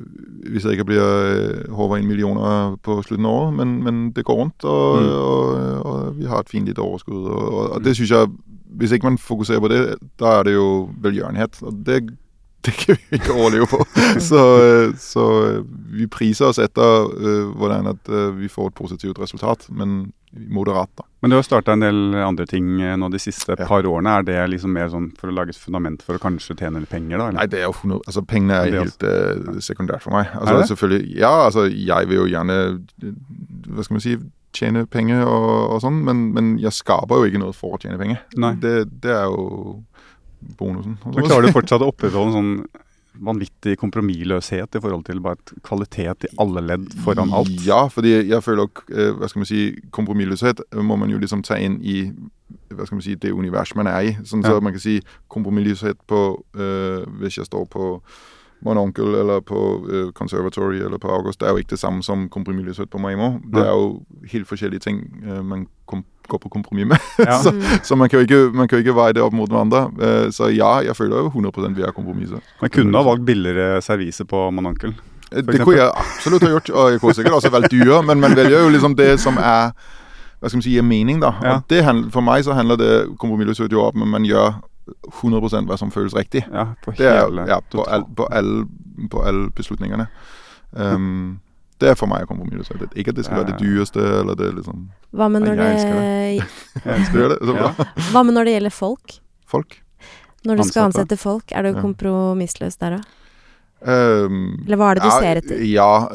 vi jeg ikke blir håva inn millioner på slutten av året, men, men det går rundt, og, Mm. og, og vi har et fint lite overskudd. Og, og, og det syns jeg Hvis ikke man fokuserer på det, da er det jo velgjørenhet. Og det, det kan vi ikke overleve på. så, eh, så eh, vi priser oss etter uh, hvordan at uh, vi får et positivt resultat, men moderat, da. Men du har starta en del andre ting nå de siste Ja. par årene. Er det liksom mer sånn for å lage et fundament for å kanskje tjene penger, da? Nei, det er jo 100, altså Pengene er er helt uh, sekundært for meg. Er Altså det? selvfølgelig Ja, altså jeg vil jo gjerne Hva skal man si tjene penger og, og sånn, men, men jeg skaper jo ikke noe for å tjene penger. Det, det er jo bonusen. Men klarer du fortsatt å opprettholde en sånn vanvittig kompromissløshet i forhold til bare et kvalitet i alle ledd foran alt? Ja, fordi jeg føler eh, hva skal man si, kompromissløshet må man jo liksom ta inn i hva skal man si, det universet man er i. Sånn Ja. så man kan si kompromissløshet på eh, Hvis jeg står på Mononkel eller på uh, Conservatory eller på August, det er jo ikke det samme som kompromissløshet på Maimo. Det er jo helt forskjellige ting uh, man går på kompromiss med. Ja. så, så man kan ikke, man kan jo ikke veie det opp mot hverandre. Uh, så ja, jeg føler jo 100 vi er kompromisser. Man kunne ha valgt billigere servise på Mononkel. Det kunne jeg absolutt ha gjort, og jeg kunne sikkert også valgt dyre, men man velger jo liksom det som er hva skal man si, gir mening, da. Ja. Og det handler, for meg så handler det kompromissløshet jo om at man gjør 100% hva som føles riktig. Ja, på hele er ja, på, all, på, alle, på alle beslutningene. Um, det er for meg kompromissløshet. Ikke at det skal være det dyreste, eller det liksom Hva med når jeg det, elsker Skal du det? Så bra. hva med når det gjelder folk? Folk. Når du skal ansette folk, er du Ja. kompromissløs der òg? Um, Eller hva er det du ja, ser etter? Ja,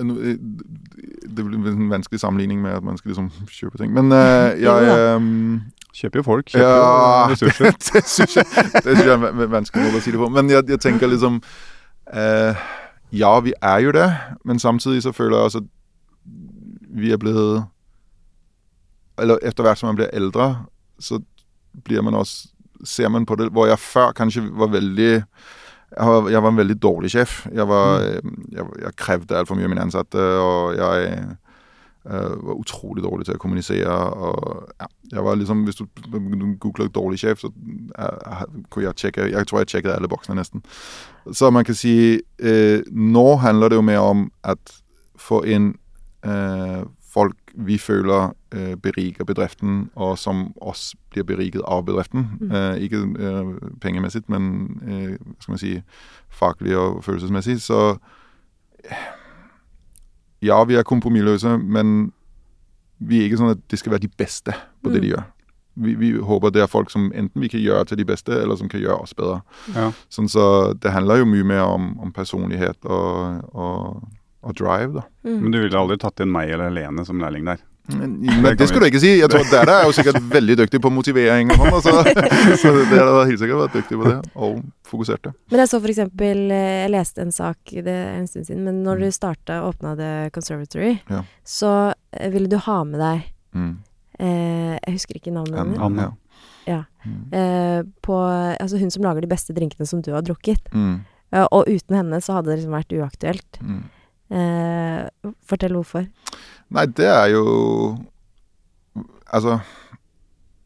det blir en vanskelig sammenligning med at man skal liksom kjøpe ting. Men uh, jeg um, Kjøper jo folk, kjøper Ja, jo ressurser. det syns jeg, er vanskelig å si det på. Men jeg, jeg tenker liksom uh, Ja, vi er jo det, men samtidig så føler jeg også at vi er blevet Eller etter hvert som man blir eldre, så blir man også Ser man på det Hvor jeg før kanskje var veldig jeg var, jeg var en veldig dårlig sjef. Jeg, var, jeg, jeg krevde altfor mye av mine ansatte, og jeg var utrolig dårlig til å kommunisere. Og, ja, jeg var liksom, Hvis du googler 'dårlig sjef', så eh, kunne jeg sjekke Jeg tror jeg sjekket alle boksene, nesten. Så man kan si eh, Nå handler det jo mer om at få inn eh, folk vi føler øh, beriker bedriften, og som også blir beriket av bedriften. Mm. Øh, ikke øh, pengemessig, men øh, skal man si, faglig og følelsesmessig. Så ja, vi er kompromissløse, men vi er ikke sånn at det skal være de beste på det Mm. de gjør. Vi, vi håper det er folk som enten vi kan gjøre til de beste, eller som kan gjøre oss bedre. Ja. Sånn så Det handler jo mye mer om, om personlighet og, og, og drive, da. Mm. Men du ville aldri tatt inn meg eller Lene som lærling der? Men, men det skal du ikke si. Jeg tror Dere er jo sikkert veldig dyktig på motivering. og sånn, altså. Så dere har helt sikkert vært dyktige på det, og fokuserte. Men jeg så for eksempel eh, Jeg leste en sak det er en stund siden, men når du starta og åpna The Conservatory, Mm. Ja. så eh, ville du ha med deg Mm. eh, Jeg husker ikke navnet hennes. Anne. Ja. Eh, på Altså hun som lager de beste drinkene som du har drukket. Mm. Eh, og uten henne så hadde det liksom vært uaktuelt. Mm. Eh, fortell hvorfor. Nei, det er jo Altså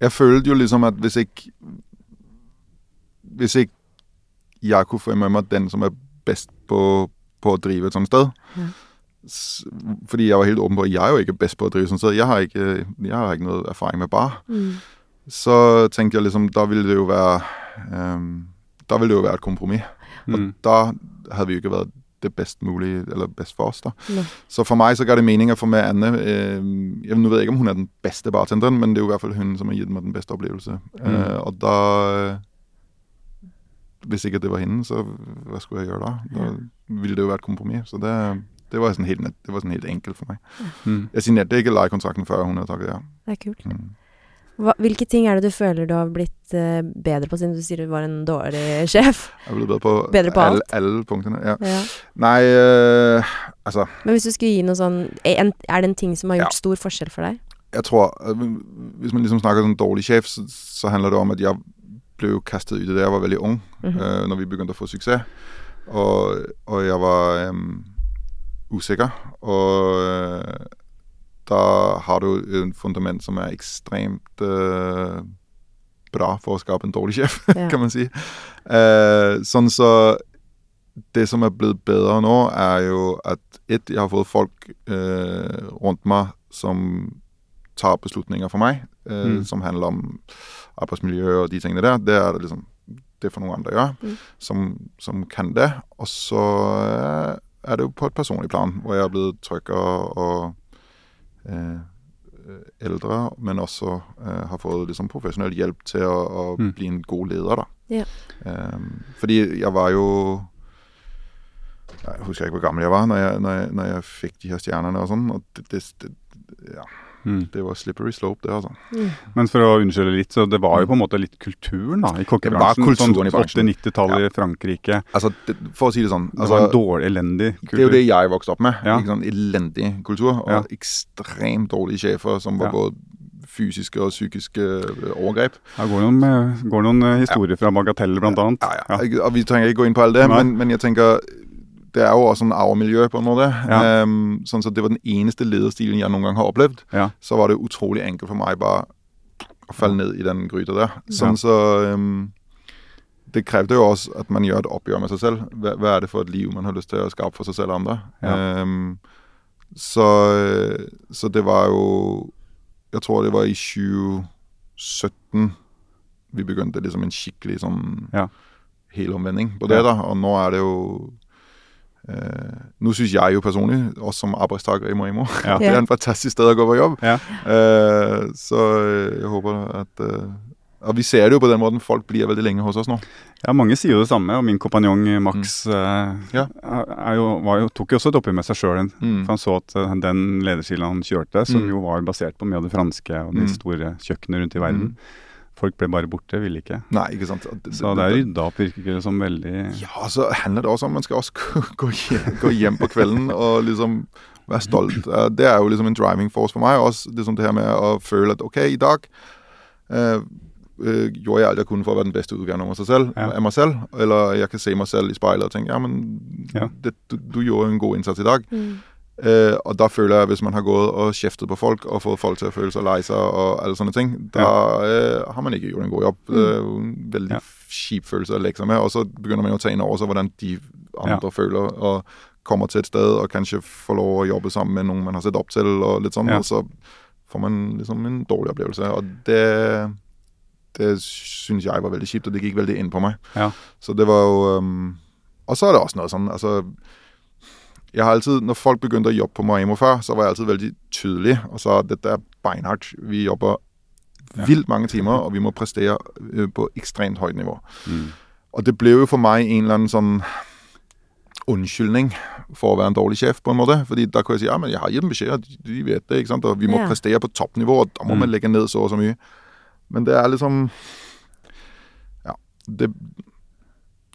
Jeg følte jo liksom at hvis ikke Hvis ikke jeg kunne få med meg den som er best på, på å drive et sånt sted mm. Fordi jeg var helt åpen på at jeg er jo ikke best på å drive et sånt sted. Jeg har ikke, jeg har ikke noe erfaring med bar. Mm. Så tenkte jeg liksom Da ville det jo være um, Da ville det jo være et kompromiss. Og Mm. da hadde vi jo ikke vært det best mulige, eller best for oss. da. Nei. Så for meg så ga det mening å få med Anne. Eh, jeg, nå vet jeg ikke om hun er den beste bartenderen, men det er jo i hvert fall hun som har gitt meg den beste opplevelse. Eh, og da eh, Hvis ikke det var henne, så hva skulle jeg gjøre da? Da ville det jo være et kompromiss. Så det, det, var sånn helt, det var helt enkelt for meg. Mm. Jeg signerte ikke leiekontrakten før hun hadde takket ja. Det er kult. Mm. Hva, hvilke ting er det du føler du har blitt uh, bedre på, siden du sier du var en dårlig sjef? Jeg ble bedre på, Bedre på alt? alle punktene. Ja. Ja. Nei, uh, altså Men hvis du skulle gi noe sånn Er det en ting som har gjort Ja. stor forskjell for deg? jeg tror øh, Hvis man liksom snakker sånn dårlig sjef, så, så handler det om at jeg ble jo kastet ut i det jeg var veldig ung, mm -hmm. uh, når vi begynte å få suksess. Og, og jeg var um, usikker. Og da har du et fundament som er ekstremt uh, bra for å skape en dårlig sjef, Ja. kan man si. Uh, sånn så Det som er blitt bedre nå, er jo at ett, jeg har fått folk uh, rundt meg som tar beslutninger for meg, eh, Mm. som handler om arbeidsmiljø og de tingene der. Det er det liksom det for noen andre gjøre, Mm. som, som kan det. Og så eh, er det jo på et personlig plan, hvor jeg er blitt tryggere og eh, eldre, men også eh, har fått liksom profesjonell hjelp til å, å Mm. bli en god leder, da. Ja. Ehm, fordi jeg var jo Jeg husker ikke hvor gammel jeg var når jeg, når jeg, når jeg fikk de her stjernene og sånn. Og det, det, det, ja, Mm. det var slippery slope, det, altså. Mm. Men for å unnskylde litt, så det var jo på en måte litt kulturen da, i kokkebransjen. Det. Sånn 80-90-tallet i Frankrike. Altså, det, for å si det sånn Det altså, var en dårlig, elendig kultur. Det er jo det jeg vokste opp med. Ja. Ikke sånn Elendig kultur. Og Ja. ekstremt dårlige sjefer som var Ja. både fysiske og psykiske øh, overgrep. Det går noen, eh, går noen eh, historier fra Bagatell, blant annet. Ja, ja. Vi trenger ikke gå inn på alt det, men, men jeg tenker det er jo også en arvemiljø, på en måte. Ja. Um, sånn at det var den eneste lederstilen jeg noen gang har opplevd. Ja. Så var det utrolig enkelt for meg bare å falle ned i den gryta der. Sånn så um, Det krevde jo også at man gjør et oppgjør med seg selv. Hva, hva er det for et liv man har lyst til å skape for seg selv og andre? Ehm, så, så det var jo Jeg tror det var i 2017 vi begynte liksom en skikkelig sånn helomvending på det. Da, Og nå er det jo Nå syns jeg jo personlig, også som arbeidstaker i Moimo, Ja. det er en fantastisk sted å gå på jobb. Ja. Eh, så jeg håper at eh, Og vi ser det jo på den måten. Folk blir veldig lenge hos oss nå. Ja, mange sier jo det samme, og min kompanjong eh, Max eh, Mm. Ja. er jo, var jo, tok jo også et oppgjør med seg sjøl. Mm. For han så at eh, den lederstilen han kjørte, som Mm. jo var basert på mye av det franske og de Mm. store kjøkkenene rundt i verden Folk ble bare borte, ville ikke. Nei, ikke sant. Det- Så det er rydda opp, virker det som veldig Ja, så handler det også om man skal også gå hjem, gå hjem på kvelden og liksom være stolt. Eh, Det er jo liksom en driving force for meg. Også liksom det her med å føle at OK, i dag øh, eh, gjorde jeg alt jeg kunne for å være den beste utgaven av meg selv, Ja. av meg selv. Eller jeg kan se meg selv i speilet og tenke ja, men Ja. Det, du, du gjorde en god innsats i dag. Mm. Eh, og da føler jeg, hvis man har gått og kjeftet på folk og fått folk til å føle seg lei seg og alle sånne ting, da eh, har man ikke gjort en god jobb. Det er jo en veldig Ja. kjip følelse å leke seg med. Og så begynner man jo å ta inn over seg hvordan de andre føler. Og kommer til et sted og kanskje får lov å jobbe sammen med noen man har sett opp til, og litt sånn, Ja. og så får man liksom en dårlig opplevelse. Og det, det syns jeg var veldig kjipt, og det gikk veldig inn på meg. Ja. Så det var jo um, Og så er det også noe sånn altså, jeg har alltid, Når folk begynte å jobbe på Maemo før, så var jeg alltid veldig tydelig og sa dette er beinhardt. Vi jobber Ja. vilt mange timer, og vi må prestere øh, på ekstremt høyt nivå. Mm. Og det ble jo for meg en eller annen sånn unnskyldning for å være en dårlig sjef, på en måte. Fordi da kunne jeg si ja, men jeg har gitt dem beskjed, de- de vet det, ikke sant. Og vi må Ja. prestere på toppnivå, og da må Mm. man legge ned så og så mye. Men det er liksom Ja. Det,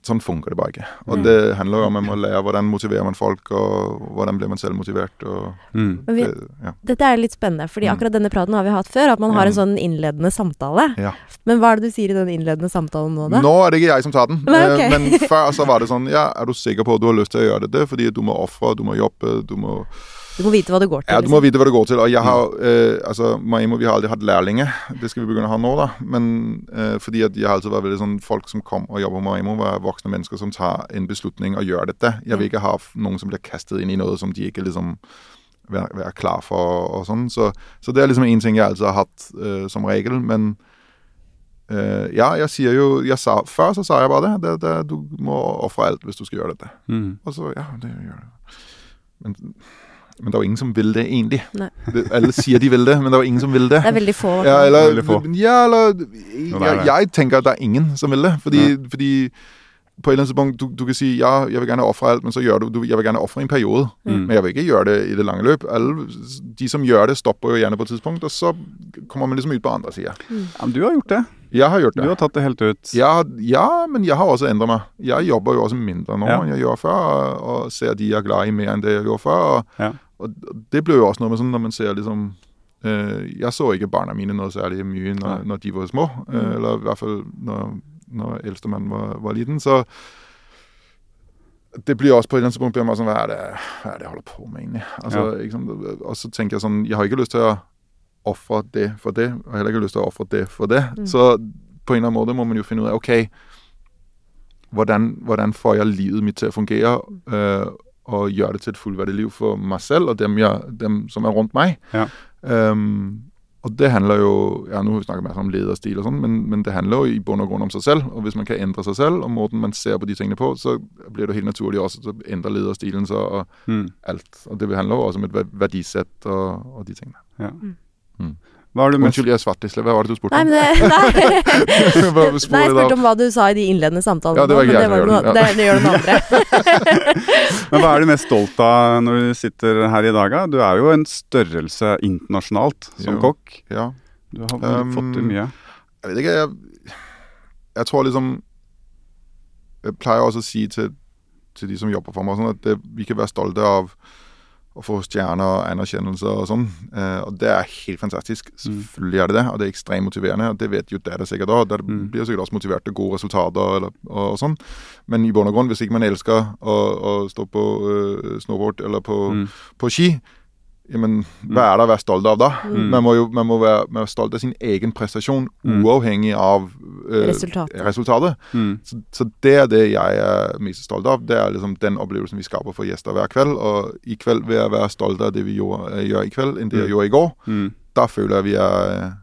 sånn funker det bare ikke. Og Mm. det handler jo om man må lære hvordan motiverer man folk, og hvordan blir man selv motivert. Og Mm. Vi, det, ja. dette er litt spennende, fordi Mm. akkurat denne praten har vi hatt før. At man har en sånn innledende samtale. Ja. Men hva er det du sier i den innledende samtalen nå, da? Nå er det ikke jeg som tar den, Men, ok. eh, men før så var det sånn Ja, er du sikker på at du har lyst til å gjøre dette? Fordi du må ofre, du må jobbe, du må Du må vite hva det går til. Ja, du må liksom. vite hva det går til. Og jeg har eh, altså, Maimo, vi har aldri hatt lærlinger. Det skal vi begynne å ha nå, da. Men eh, fordi at jeg har alltid vært veldig sånn Folk som kom og jobber på Maimo, var voksne mennesker som tar en beslutning og gjør dette. Jeg vil ikke ha noen som blir kastet inn i noe som de ikke liksom være, være klar for og sånn. Så, så det er liksom en ting jeg alltid har hatt eh, som regel. Men eh, ja, jeg sier jo jeg sa, Før så sa jeg bare det. det, det du må ofre alt hvis du skal gjøre dette. Mm. Og så, ja, det gjør jeg. Men, men det er jo ingen som vil det, egentlig. Det, alle sier de vil det, men det er jo ingen som vil det. Det er veldig få. Ja, eller, Veldig få. ja, eller er jeg, jeg tenker at det er ingen som vil det. Fordi, fordi på et eller annet tidspunkt, du, du kan si ja, jeg vil gjerne ofre alt, men så gjør du, du Jeg vil gjerne ofre en periode, Mm. men jeg vil ikke gjøre det i det lange løp. Alle, de som gjør det, stopper jo gjerne på et tidspunkt, og så kommer man liksom ut på andre sida. Ja, men du har gjort det. Jeg har gjort det. Du har tatt det helt ut. Ja, ja, men jeg har også endret meg. Jeg jobber jo også mindre nå Ja. enn jeg gjorde før, og- og ser de jeg er glad i mer enn det jeg gjorde før. Og, Ja. Og det blir jo også noe med sånn når man ser liksom øh, Jeg så ikke barna mine noe særlig mye når, når de var små, Mm. eller i hvert fall når, når eldstemann var, var liten. Så det blir også på et eller annet tidspunkt man sånn Hva er det, hva er det jeg holder på med, egentlig? Altså, ikke sant? Og så tenker jeg sånn Jeg har ikke lyst til å ofre det for det, og heller ikke lyst til å ofre det for det. Mm. Så på en eller annen måte må man jo finne ut av OK, hvordan, hvordan får jeg livet mitt til å fungere, øh, og gjøre det til et fullverdig liv for meg selv og dem, jeg, dem som er rundt meg? Ja. Um, og det handler jo ja, Nå har vi snakket mer om lederstil, og sånn, men, men det handler jo i bunn og grunn om seg selv. Og hvis man kan endre seg selv, og måten man ser på de tingene på, så blir det helt naturlig også å endre lederstilen så, og Mm. alt. Og det handler jo også om et verdisett og, og de tingene. Ja. Mm. Hva er du mest Unnskyld, jeg er svartlisle. Hva var det du spurte om? Nei, det, nei. Nei, jeg spurte om hva du sa i de innledende samtalene. Ja, det var noe- det, det, det gjør den andre. Men hva er du mest stolt av når du sitter her i dag? da? Du er jo en størrelse internasjonalt som Jo. kokk. Ja. Du har Um, fått til mye. Jeg vet ikke, jeg, jeg tror liksom Jeg pleier også å si til, til de som jobber for meg, sånn at det, vi kan være stolte av å få stjerner og anerkjennelse og sånn. Eh, og det er helt fantastisk. Selvfølgelig er det det, og det er ekstremt motiverende. og Det vet jo dere sikkert òg. Dere Mm. blir sikkert også motivert til gode resultater eller, og, og sånn. Men i bunn og grunn, hvis ikke man elsker å, å stå på uh, snowboard eller på, Mm. på ski, jamen, hva er det å være stolt av da? Mm. Man må jo man må være, man må stolt av sin egen prestasjon, Mm. uavhengig av øh, Resultatet. resultatet. Mm. Så, så det er det jeg er mest stolt av. Det er liksom den opplevelsen vi skaper for gjester hver kveld. Og i kveld vil jeg være stolt av det vi gjorde, øh, gjør i kveld, enn det jeg Mm. gjorde i går. Mm. Da føler jeg vi er,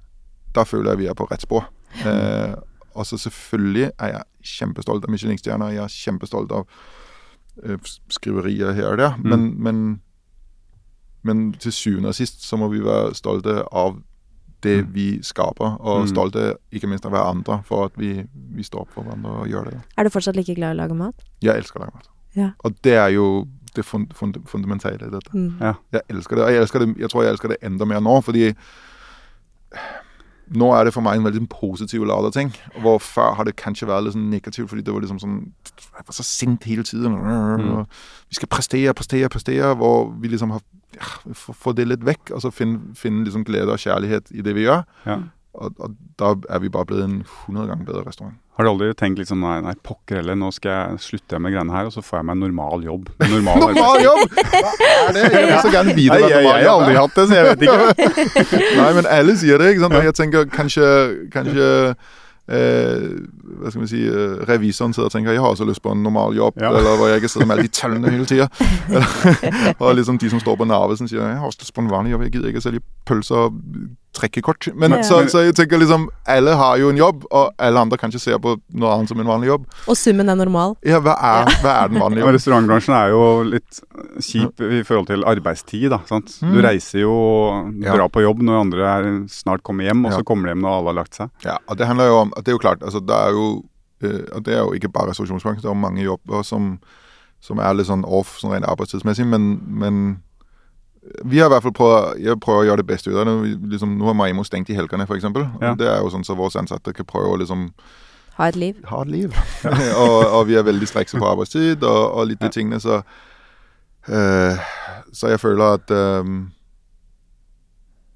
da føler jeg vi er på rett spor. Eh, og så selvfølgelig er jeg kjempestolt av Michelin-stjerner. Jeg er kjempestolt av øh, skriverier her og der. Mm. Men, men, men til syvende og sist så må vi være stolte av det Mm. vi skaper, og Mm. stolte ikke minst av hverandre for at vi, vi står opp for hverandre og gjør det. Er du fortsatt like glad i å lage mat? Jeg elsker å lage mat. Ja. Og det er jo det fund, fund, fundamentale i dette. Mm. Jeg elsker det, og jeg, elsker det, jeg tror jeg elsker det enda mer nå, fordi nå er det for meg en veldig positiv ladet ting. Hvor før har det kanskje vært litt sånn negativt, fordi det var liksom sånn Jeg var så sint hele tiden. Og vi skal prestere, prestere, prestere. Hvor vi liksom har ja, Få det litt vekk, og så finne, finne liksom glede og kjærlighet i det vi gjør. Ja. Og, og da er vi bare blitt en 100 ganger bedre restaurant. Har du aldri tenkt liksom nei, nei, pokker heller, nå skal jeg slutte med greiene her, og så får jeg meg en normal jobb. Normal Normal jobb! Hva er det? Jeg vil så gjerne vite hva jeg, har aldri hatt det, så jeg vet ikke. Nei, men alle sier det, ikke sant? Jeg tenker kanskje, kanskje eh, hva skal vi si, eh, revisoren sitter og tenker jeg har også lyst på en normal jobb, Ja. eller hvor jeg ikke sitter med alle de tallene hele tida. og liksom de som står på Narvesen sier jeg har også lyst på en vanlig jobb, jeg gidder ikke å selge pølser og trekke kort. Men Ja. så, så jeg tenker liksom alle har jo en jobb, og alle andre kan ikke se på noe annet som en vanlig jobb. Og summen er normal. Ja, hva er, hva er den vanlige jobben? restaurantbransjen er jo litt kjip i forhold til arbeidstid. da, sant? Du Mm. reiser jo bra drar på jobb når andre er, snart kommer hjem, og Ja. så kommer de hjem når alle har lagt seg. Ja, og det handler jo om, det er jo klart, altså det er jo, øh, og det er jo ikke bare restaurasjonsbransjen, det er jo mange jobber som, som er litt sånn off sånn rent arbeidstidsmessig, men, men vi har i hvert fall prøvd, jeg prøver å gjøre det beste ut av det. Liksom, nå har Maimo stengt i helgene, for eksempel. Ja. Det er jo sånn så våre ansatte kan prøve å liksom Ha et liv. ha et liv. og, og vi er veldig strekse på arbeidstid og, og litt de Ja. tingene, så uh, Så jeg føler at um,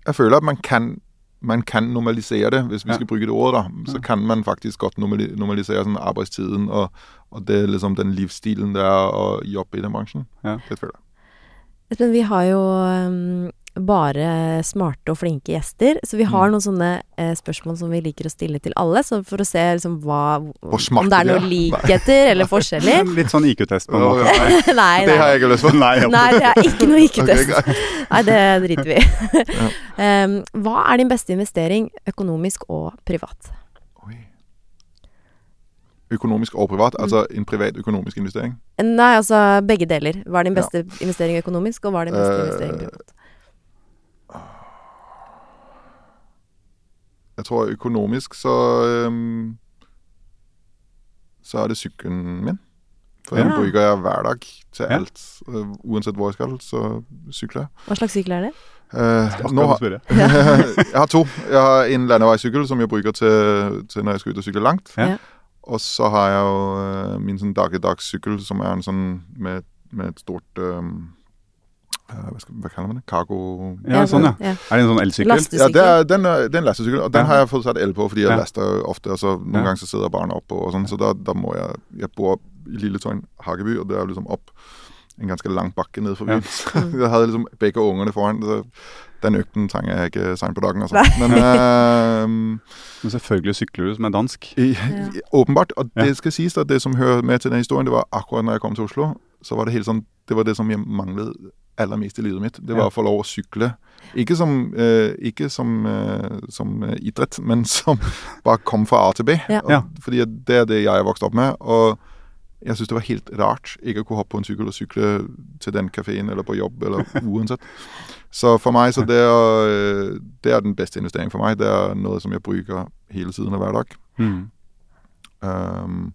Jeg føler at man kan man kan normalisere det, hvis vi skal bruke det ordet. da, Så kan man faktisk godt normalisere sånn arbeidstiden og, og det er liksom den livsstilen det er å jobbe i den bransjen. Ja. Det føler jeg. Men vi har jo um, bare smarte og flinke gjester, så vi har Mm. noen sånne eh, spørsmål som vi liker å stille til alle, så for å se liksom hva smarte Om det er noen likheter eller forskjeller. Litt sånn IQ-test på en måte. ja. nei, Det har jeg ikke lyst på. Nei, Nei, det er ikke noe IQ-test. Ok, greit. Nei, det driter vi i. um, hva er din beste investering økonomisk og privat? Økonomisk og privat, altså en privat økonomisk investering. Nei, altså begge deler. Hva er din beste investering økonomisk, og hva er din beste uh, investering privat? Jeg tror økonomisk så um, Så er det sykkelen min. For den Ja. bruker jeg hver dag til Ja. alt. Øh, Uansett hvor jeg skal, så sykler jeg. Hva slags sykkel er det? Uh, nå har, jeg har to. Jeg har en landeveissykkel som jeg bruker til, til når jeg skal ut og sykle langt. Ja. Og så har jeg jo øh, min sånn dagligdagssykkel som er en sånn med, med et stort øh, hva, skal, hva kaller man det? Cargo... Ja, sånn, ja. ja. Er det en sånn elsykkel? Ja, det er, den, er, det er en lastesykkel, og den Ja. har jeg fått satt el på, fordi jeg Ja. laster ofte, og så noen Ja. ganger så sidder barna oppå og sånn, så da, da må jeg Jeg bor i Lilletøyen, Hageby, og det er liksom opp en ganske lang bakke ned forbi. Ja. Jeg hadde liksom begge ungene foran, så den økten trenger jeg ikke seint på dagen, altså. Men uh, Men selvfølgelig sykler du som er dansk. i, åpenbart, og det skal sies at det som hører med til den historien, det var akkurat når jeg kom til Oslo, så var det helt sånn Det var det som jeg manglet aller mest i livet mitt. Det var Ja. å få lov å sykle. Ikke som, eh, ikke som, eh, som idrett, men som bare kom fra A til B. Ja. Og, Fordi det er det jeg er vokst opp med. Og jeg syns det var helt rart ikke å kunne hoppe på en sykkel og sykle til den kafeen eller på jobb eller uansett. Så for meg så det er, eh, det er den beste investeringen for meg. Det er noe som jeg bruker hele tiden og hver dag. Mm. Um,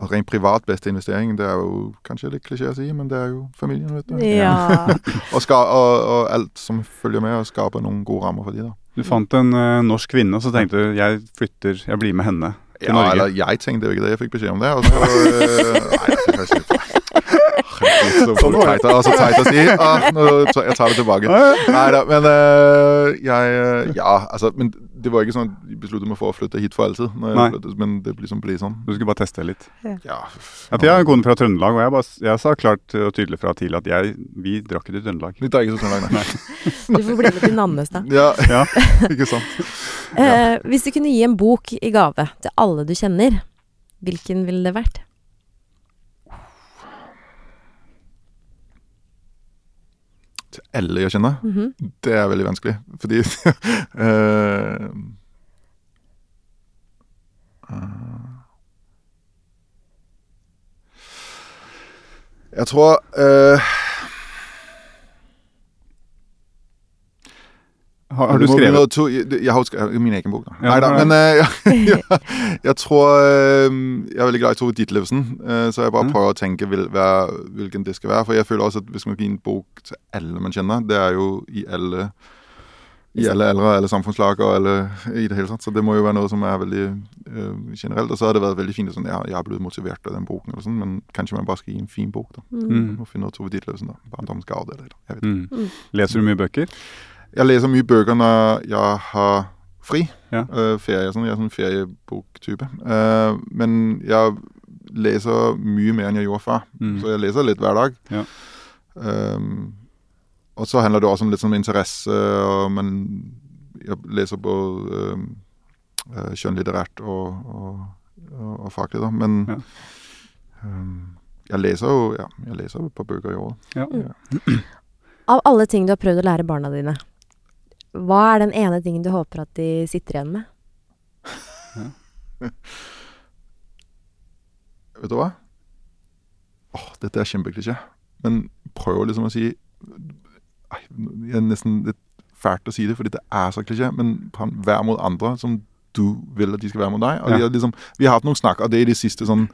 og rent privat beste investering, det er jo kanskje litt klisjé å si, men det er jo familien, vet du. Ja. Og, ska, og, og alt som følger med, og skape noen gode rammer for de da. Du fant en uh, norsk kvinne, og så tenkte du jeg flytter, jeg blir med henne til Ja, Norge. eller jeg tenkte jo ikke det, jeg fikk beskjed om det. Og så, øh, nei, jeg si. Herregud, så teit, altså, teit å si. Ah, nå, jeg tar det tilbake. Nei da, men øh, jeg øh, Ja, altså, men det var ikke sånn at jeg besluttet meg for å flytte hit for alltid. Når jeg flyttet, men det liksom ble sånn. Du skulle bare teste litt. Ja, Ja, for jeg har en kone fra Trøndelag, og jeg, bare, jeg sa klart og tydelig fra tidlig at jeg, vi drakk ikke til Trøndelag. Vi tar ikke til Trøndelag, nei. Du får bli med til Nannes, da. Ja, Ja. ikke sant. Eh, hvis du kunne gi en bok i gave til alle du kjenner, hvilken ville det vært? Til alle jeg kjenner. -hmm. Det er veldig vanskelig, fordi uh, øh, Jeg tror øh, Har, har du skrevet noget To, jeg, jeg har jo skrevet min egen bok, da. Ja, Nei da. Men uh, jeg, jeg tror uh, Jeg er veldig glad i Tove Ditlevsen, uh, så jeg bare prøver å tenke vil, hver, hvilken det skal være. For jeg føler også at hvis man gir en bok til alle man kjenner, det er jo i alle i alle aldre, alle samfunnslag og alle i det hele tatt. Så det må jo være noe som er veldig øh, generelt. Og så har det vært veldig fint sånn, ja, jeg har blitt motivert av den boken, eller sånn, men kanskje man bare skal gi en fin bok, da. Mm. Og finne ut Tove Ditlevsen, da. Barndommens gave, eller jeg vet ikke. Mm. Leser du mye bøker? Jeg leser mye bøker når jeg har fri. Ja. Øh, ferie, sånn. Jeg er sånn ferieboktype. Uh, men jeg leser mye mer enn jeg gjorde før. Mm. Så jeg leser litt hver dag. Ja. Um, og så handler det også om litt sånn interesse, og man Jeg leser både um, øh, skjønnlitterært og, og, og, og faglig, da. Men Ja. um, jeg leser jo ja, jeg leser et par bøker i året. Ja. Av alle ting du har prøvd å lære barna dine, hva er den ene tingen du håper at de sitter igjen med? Vet du hva? Åh, dette er kjempeklisjé. Men prøv liksom å si det er nesten litt fælt å si det, fordi det er så klisjé, men vær mot andre som du vil at de skal være mot deg. Og Ja. vi, har liksom, vi har hatt noen snakk, og det er i det siste sånn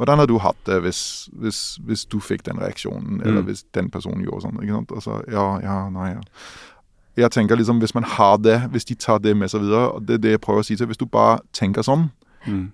Hvordan har du hatt det hvis, hvis, hvis du fikk den reaksjonen, eller Mm. hvis den personen gjorde sånn? ikke sant? Altså, ja, ja, nei, ja. Jeg tenker liksom, Hvis man har det, hvis de tar det med seg videre og Det er det jeg prøver å si til Hvis du bare tenker sånn, Mm.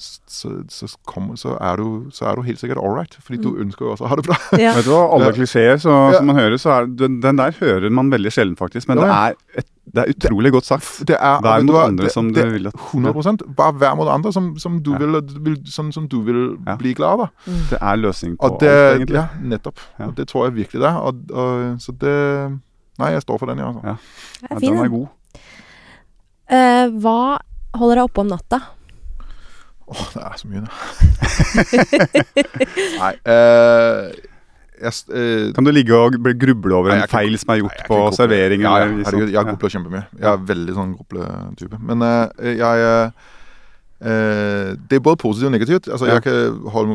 så, så, kommer, så, er du, så er du helt sikkert all right. Fordi du ønsker jo også å ha det bra. Ja. Vet du hva, alle Ja. klisjeer Ja. som man hører, så er den, den der hører man veldig sjelden, faktisk. Men Ja, det er, et, det er utrolig godt sagt. Det er, Vær mot hva, andre det, som det, du vil at 100 Bare vær mot andre som, som du Ja. vil, vil, sånn som du vil Ja. bli glad av. da. Det er løsning på Og det, alt, egentlig. ja, nettopp. Ja. Og det tror jeg virkelig det er. Og, og, så det Nei, jeg står for den, ja. Altså. Ja. Ja, er fin, den er god. Uh, hva holder deg oppe om natta? Åh, det er så mye, det. nei uh, jeg, eh, Kan du ligge og gruble over Nei, en feil som er gjort nei, på gruble. servering? Ja, ja, liksom- herregud, jeg ja. grubler kjempemye. Jeg er veldig sånn grubletype. Men uh, jeg Det er både positivt og negativt. Altså, Ja. jeg, kan holde,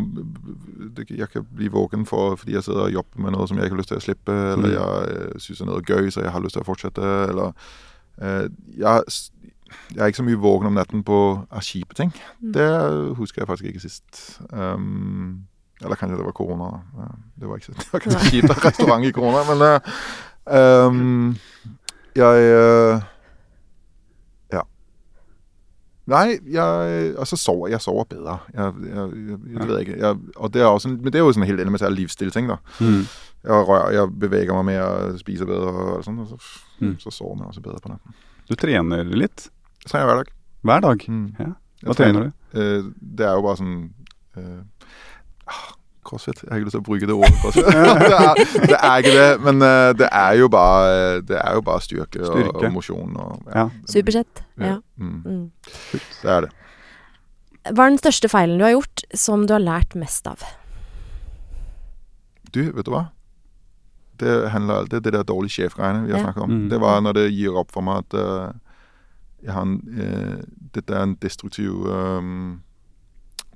jeg kan bli våken for, fordi jeg sitter og jobber med noe som jeg ikke har lyst til å slippe, eller Mm. jeg uh, syns det er noe gøy, så jeg har lyst til å fortsette, eller eh, jeg, jeg er ikke så mye våken om natten på kjipe ting. Mm. Det husker jeg faktisk ikke sist. Um, eller kanskje det var korona. Det var ikke, det var ikke så kjipt restaurant i korona, men eh, um, jeg eh, Ja. Nei, jeg så sover, jeg sover bedre. Jeg, jeg, jeg, jeg vet ikke. Jeg, og det er også, en- men det er jo sånn helt elementær livsstilting, der. Mm. Jeg, rører, jeg beveger meg mer, spiser bedre og sådan, og så, Mm. så sover man også bedre på natten. Du trener litt Jeg trener hver dag. hver dag. Mm. Ja. Hva trener du? Øh, det er jo bare sånn eh, ah, Crossfit. Jeg har ikke lyst til å bruke det ordet. crossfit. det, er, det er ikke det, men eh, det er jo bare, det er jo bare styrke, Styrke. og mosjon. Og, Ja. Supersett. Ja. Mm, Mm. det er det. Hva er den største feilen du har gjort, som du har lært mest av? Du, vet du hva? Det handler det er det der dårlige sjefgreiene vi har Ja. snakket om. Mm. Det var når det gir opp for meg at uh, jeg har en, uh, dette er en destruktiv um,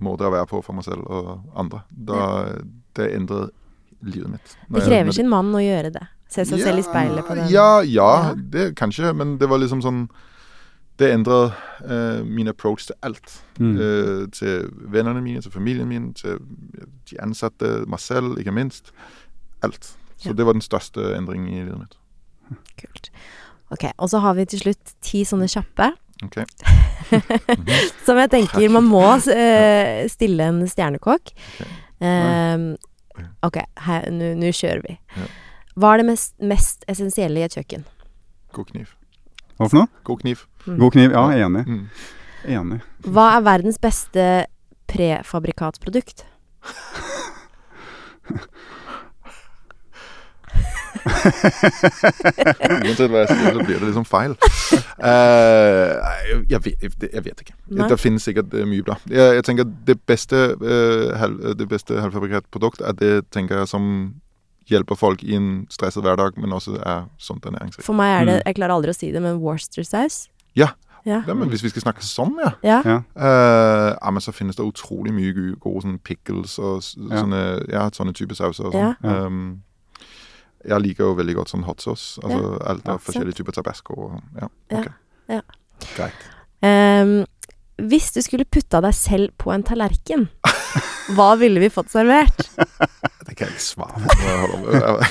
måte å være på for meg selv og andre. Da, Det endret livet mitt. Det krever sin mann å gjøre det. Se seg selv i speilet på den. Ja, ja, Ja. det kanskje, men det var liksom sånn Det endret uh, min approach til alt. Mm. Uh, til vennene mine, til familien min, til de ansatte, meg selv, ikke minst. Alt. Så Ja. det var den største endringen i livet mitt. Kult. Ok, Og så har vi til slutt ti sånne kjappe. Ok. Som jeg tenker man må uh, stille en stjernekokk. Ok, her- nå nå kjører vi. Hva er det mest, mest essensielle i et kjøkken? God kniv. Hva for noe? God kniv. God kniv? Ja, enig. Mm. Enig. Hva er verdens beste prefabrikatprodukt? Uansett hva jeg sier, så blir det liksom feil. Uh, jeg, vet, jeg vet ikke. Nei. Det finnes sikkert eh, mye bra. Jeg, jeg tenker Det beste, uh, halv, det beste halvfabrikatprodukt er det tenker jeg som hjelper folk i en stresset hverdag, men også er sunt ernæringsrikt. For meg er det Mm. Jeg klarer aldri å si det, men Worcestersaus. Ja. Ja. Ja, men hvis vi skal snakke sånn, ja. ja. Ja. Eh, ja, men så finnes det utrolig mye gode, sånne pickles og sånne, ja, sånne type sauser. Og sånn. Ja. Um, jeg liker jo veldig godt sånn hot sauce. Altså alt av forskjellige typer tabasco. og- Ja, Ja. ok. Ja. Greit. Um, hvis du skulle putta deg selv på en tallerken, hva ville vi fått servert? Det kan jeg ikke svare på.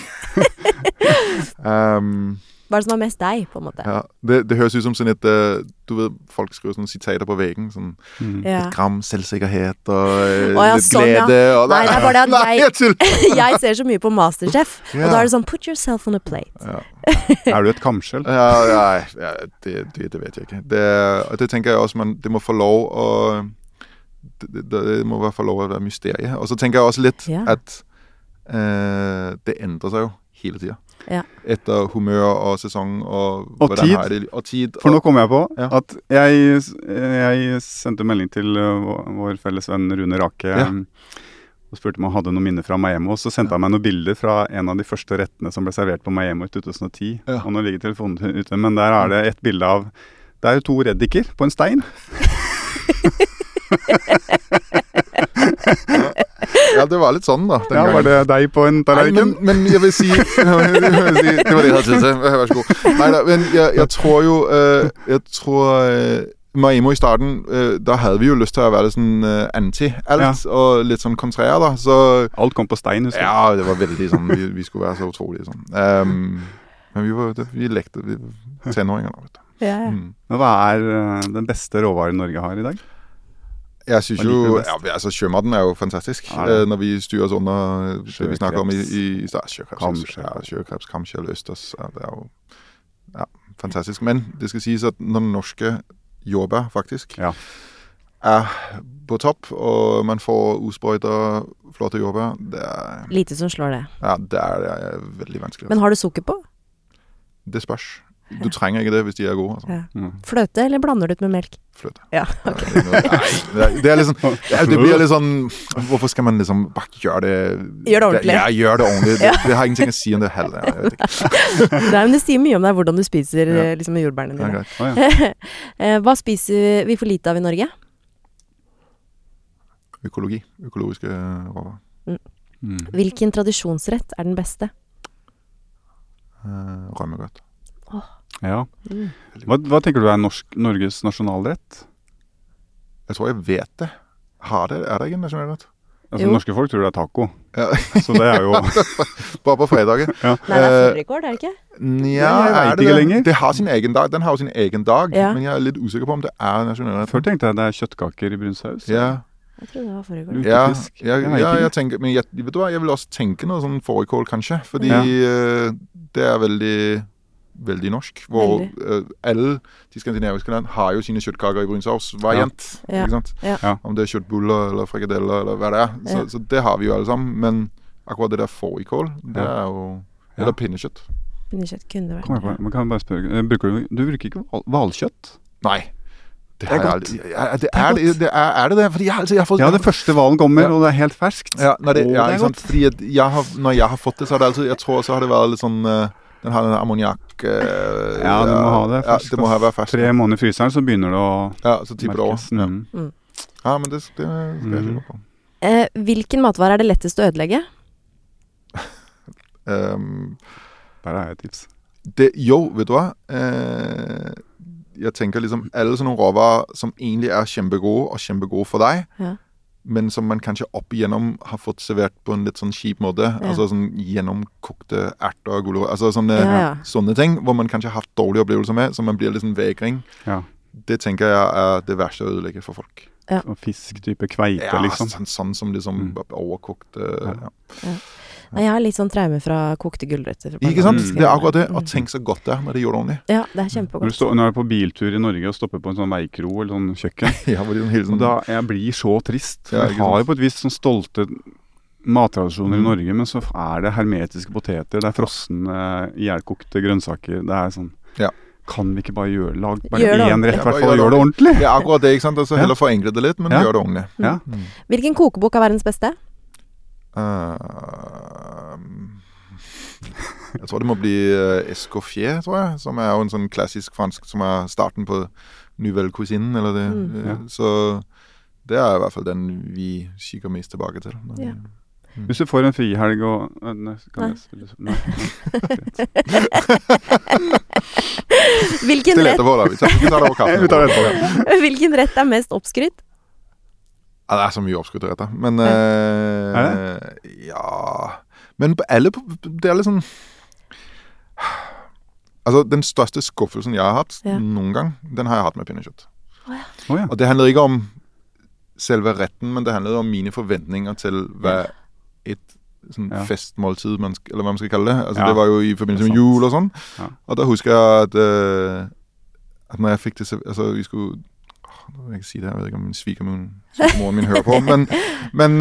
um, Hva er det som er mest deg, på en måte? ja, det, det høres ut som sånn et eh, Du vet, folk skriver sånne sitater på veggen. Sånn Mm. Ja. et gram selvsikkerhet og oh, ja, litt sånn, ja. glede. Og, Nei, det er bare det at Nei, jeg- jeg ser så mye på Masterchef, og da er det sånn Put yourself on a plate. Ja. Er du et kamskjell? Ja, ja, ja det, det, det vet jeg ikke. Det, og det tenker jeg også, man, det må få lov å det, det, det må være fall lov å være mysteriet. Og så tenker jeg også litt Ja. at eh, det endrer seg jo hele tida. Ja. Etter humør og sesong og, Og tid. det, og tid. For nå kommer jeg på Ja. at jeg, jeg sendte melding til uh, vår- felles venn Rune Rake Ja. um, og spurte om han hadde noen minner fra Miami. Og så sendte han meg noen bilder fra en av de første rettene som ble servert på Miami i 2010. Ja. Og nå ligger telefonen ute, men der er det et bilde av Det er jo to reddiker på en stein. Ja, det var litt sånn, da. den Ja. Var det deg på en Nei, men, men jeg vil si, jeg vil si Det var det jeg hadde tid til. Vær så god. Neida, men jeg, jeg tror jo øh, Jeg tror øh, Maimo i starten, øh, da hadde vi jo lyst til å være sånn øh, anti alt, og litt sånn kontrær, da. Så Alt kom på stein, husker jeg. ja, det var veldig sånn Vi, vi skulle være så utrolige sånn. Um, men vi var det, Vi lekte vi var tenåringer da, vet du. Ja, ja. Mm. Hva er uh, den beste råvaren Norge har i dag? Jeg synes jo ja, altså Sjømaten er jo fantastisk. Ja, eh, når vi styrer oss under det vi snakker om i, Sjøkreps. i, i. Sjøkreps, Kamskjell. ja, sjøkreps, kamskjell, østers. Ja, det er jo ja, fantastisk. Men det skal sies at når norske jordbær faktisk Ja. er på topp, og man får usprøyta flotte jordbær, det er, Lite som slår det. ja, det er, det er veldig vanskelig. Men har du sukker på? Det spørs. Du trenger ikke det hvis de er gode. Altså. Ja. Mm. Fløte, eller blander du ut med melk? Fløte. Ja, okay. det er Nei, det liksom Det blir litt sånn Hvorfor skal man liksom bare gjøre det Gjør det ordentlig. Ja, gjør det ordentlig. Det, det har ingenting å si om det heller. Jeg vet ikke. Nei, men det sier mye om deg hvordan du spiser Ja. eh, liksom, jordbærene dine. ja. Eh, Hva spiser vi for lite av i Norge? Økologi. Økologiske råvarer. Mm. Hvilken tradisjonsrett er den beste? Uh, Rømmegrøt. Ja. Mm. Hva, hva tenker du er norsk, Norges nasjonalrett? Jeg tror jeg vet det. Har det, Er det ikke en nasjonalrett? Altså, Jo. Norske folk tror det er taco, Ja. så det er jo Bare på fredager. ja. Nei, det er Eh, fårikål, er det ikke? Nja, er det det? Det har sin egen dag. Den har jo sin egen dag, Ja. men jeg er litt usikker på om det er nasjonalrett. Før tenkte jeg det er kjøttkaker i brun saus. Ja, Jeg trodde det var fårikål. Ja, ja, ja, jeg tenker, men jeg, vet du hva, jeg vil også tenke noe sånn fårikål, kanskje. Fordi Ja. eh, det er veldig, veldig norsk. Hvor Veldig. eh, alle de skandinaviske land har jo sine kjøttkaker i brun saus. Variant. Ja. Ikke sant? Ja. Ja. Om det er kjøttbuller eller frikadeller eller hva det er. Så, Ja. så det har vi jo alle sammen. Men akkurat det der fårikål, det er jo Ja. Eller pinnekjøtt. Pinnekjøtt kunne vært på, man kan bare spørre, eh, bruker du, du bruker ikke hval- hvalkjøtt? Nei. Det, Det er godt. det, er det, er, er det det? Fordi jeg, har alltid- jeg har fått Ja, den første hvalen kommer, Ja. og det er helt ferskt. Ja, nei, det, ja, det er godt. Fordi jeg har, når jeg har fått det, så har det altså Jeg tror så har det vært litt sånn eh, Den har den ammoniakk eh, Ja, du må ha det Ja, det må ha være fersk. Tre måneder i fryseren, så begynner det å Ja, så tipper det over. Mm. Ja, men det, det skal jeg ikke lure på. Eh, hvilken matvare er det lettest å ødelegge? Um, Der er et tips. det, jo, vet du hva? Eh, jeg tenker liksom alle sånne råvarer som egentlig er kjempegode, og kjempegode for deg, Ja. Men som man kanskje opp igjennom har fått servert på en litt sånn kjip måte. Ja. Altså sånn gjennomkokte erter og gulrøtter. Altså sånne, Ja, ja. sånne ting hvor man kanskje har hatt dårlige opplevelser med, som man blir litt sånn vegring. Ja. Det tenker jeg er det verste å ødelegge for folk. Og fisk type kveite, Ja, liksom. sånn, sånn som liksom Mm. overkokt Ja. Ja. Nei, Jeg har litt sånn traume fra kokte gulrøtter. Ikke sant? Det er akkurat det. Mm. Og tenk så godt det er når de gjør det ordentlig. Ja, det er kjempegodt. står, når du er på biltur i Norge og stopper på en sånn veikro eller sånn kjøkken Ja, hvor sånn da, Jeg blir så trist. Ja, jeg har jo på et vis sånn stolte mattradisjoner i Mm. Norge, men så er det hermetiske poteter, det er frosne, ihjelkokte grønnsaker. Det er sånn Ja. Kan vi ikke bare gjøre lag bare Gjør én rett, i Ja, hvert fall, og gjør gjøre det det ordentlig? Ja, akkurat det. ikke sant? Altså, heller forenkle det litt, men Ja. gjør det ordentlig. Ja. Hvilken kokebok er verdens beste? Ehm, jeg tror det må bli uh, Escoffier, tror jeg. Som er jo en sånn klassisk fransk som er starten på Nouvelle Cuisine. Eller det. Mm. Eh, Ja. Så det er i hvert fall den vi kikker mest tilbake til. når vi- Hvis du får en frihelg og Nei, Nei. Nei. nei. Hvilken Still rett, etterpå, da. Vi tar, vi tar det over kaffen. Vi tar det etterpå. hvilken rett er mest oppskrytt? Ja, det er så mye oppskrytte retter. Men eh, Ja Men på alle Det er litt sånn Altså, den største skuffelsen jeg har hatt Ja. noen gang, den har jeg hatt med pinnekjøtt. Å ja. Og det handler ikke om selve retten, men det handler om mine forventninger til hva et sånn Ja. festmåltid, man eller hva man skal kalle det. Altså, Ja. Det var jo i forbindelse er med jul og sånn. Ja. Og da husker jeg at, uh, at når jeg fikk det Altså, vi skulle Nå vil jeg ikke si det, jeg vet ikke om min svigermor min hører på, men, men,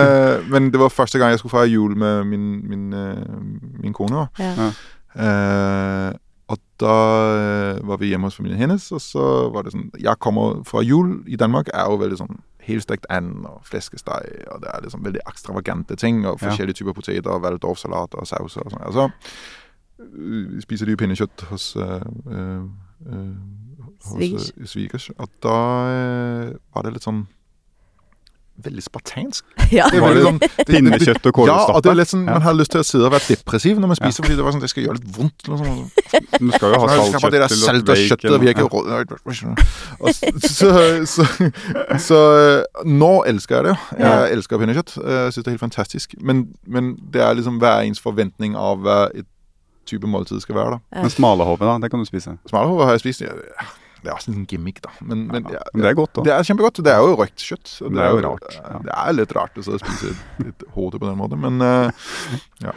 men det var første gang jeg skulle feire jul med min, min, eh, min kone. Ja. Eh, og da eh, var vi hjemme hos familien hennes, og så var det sånn Jeg kommer fra jul i Danmark, er jo veldig sånn helstekt and og fleskesteg, og det er liksom veldig ekstravagante ting, og forskjellige typer poteter, waldorfsalat og sauser og sånn. Altså, øh, spiser de jo pinnekjøtt hos uh, øh, øh, hos, Svigers. svigers. Og da øh, var det litt sånn veldig spartansk. ja. Det var litt sånn, Pinnekjøtt og Ja, og kålstappe. det er litt sånn, man har lyst til å sidde og være depressiv når man spiser, fordi det var sånn, det skal gjøre litt vondt. Eller sånn. Du skal jo ha saltkjøtt der saltkjøtt salt og kjøttet ja. Og så, så, så nå elsker jeg det. Jeg elsker pinnekjøtt. Jeg syns det er helt fantastisk. Men, men det er liksom hver ens forventning av hva et type måltid skal være. da. Men smalahove, da, det kan du spise. Smalahove har jeg spist. Ja, Det er en gimmick, da. Men, men ja, Men det er godt, da. det er kjempegodt. Det er jo røkt kjøtt. og Det er jo rart, ja. Det er litt rart å så spise litt hode på den måten, men uh, Ja.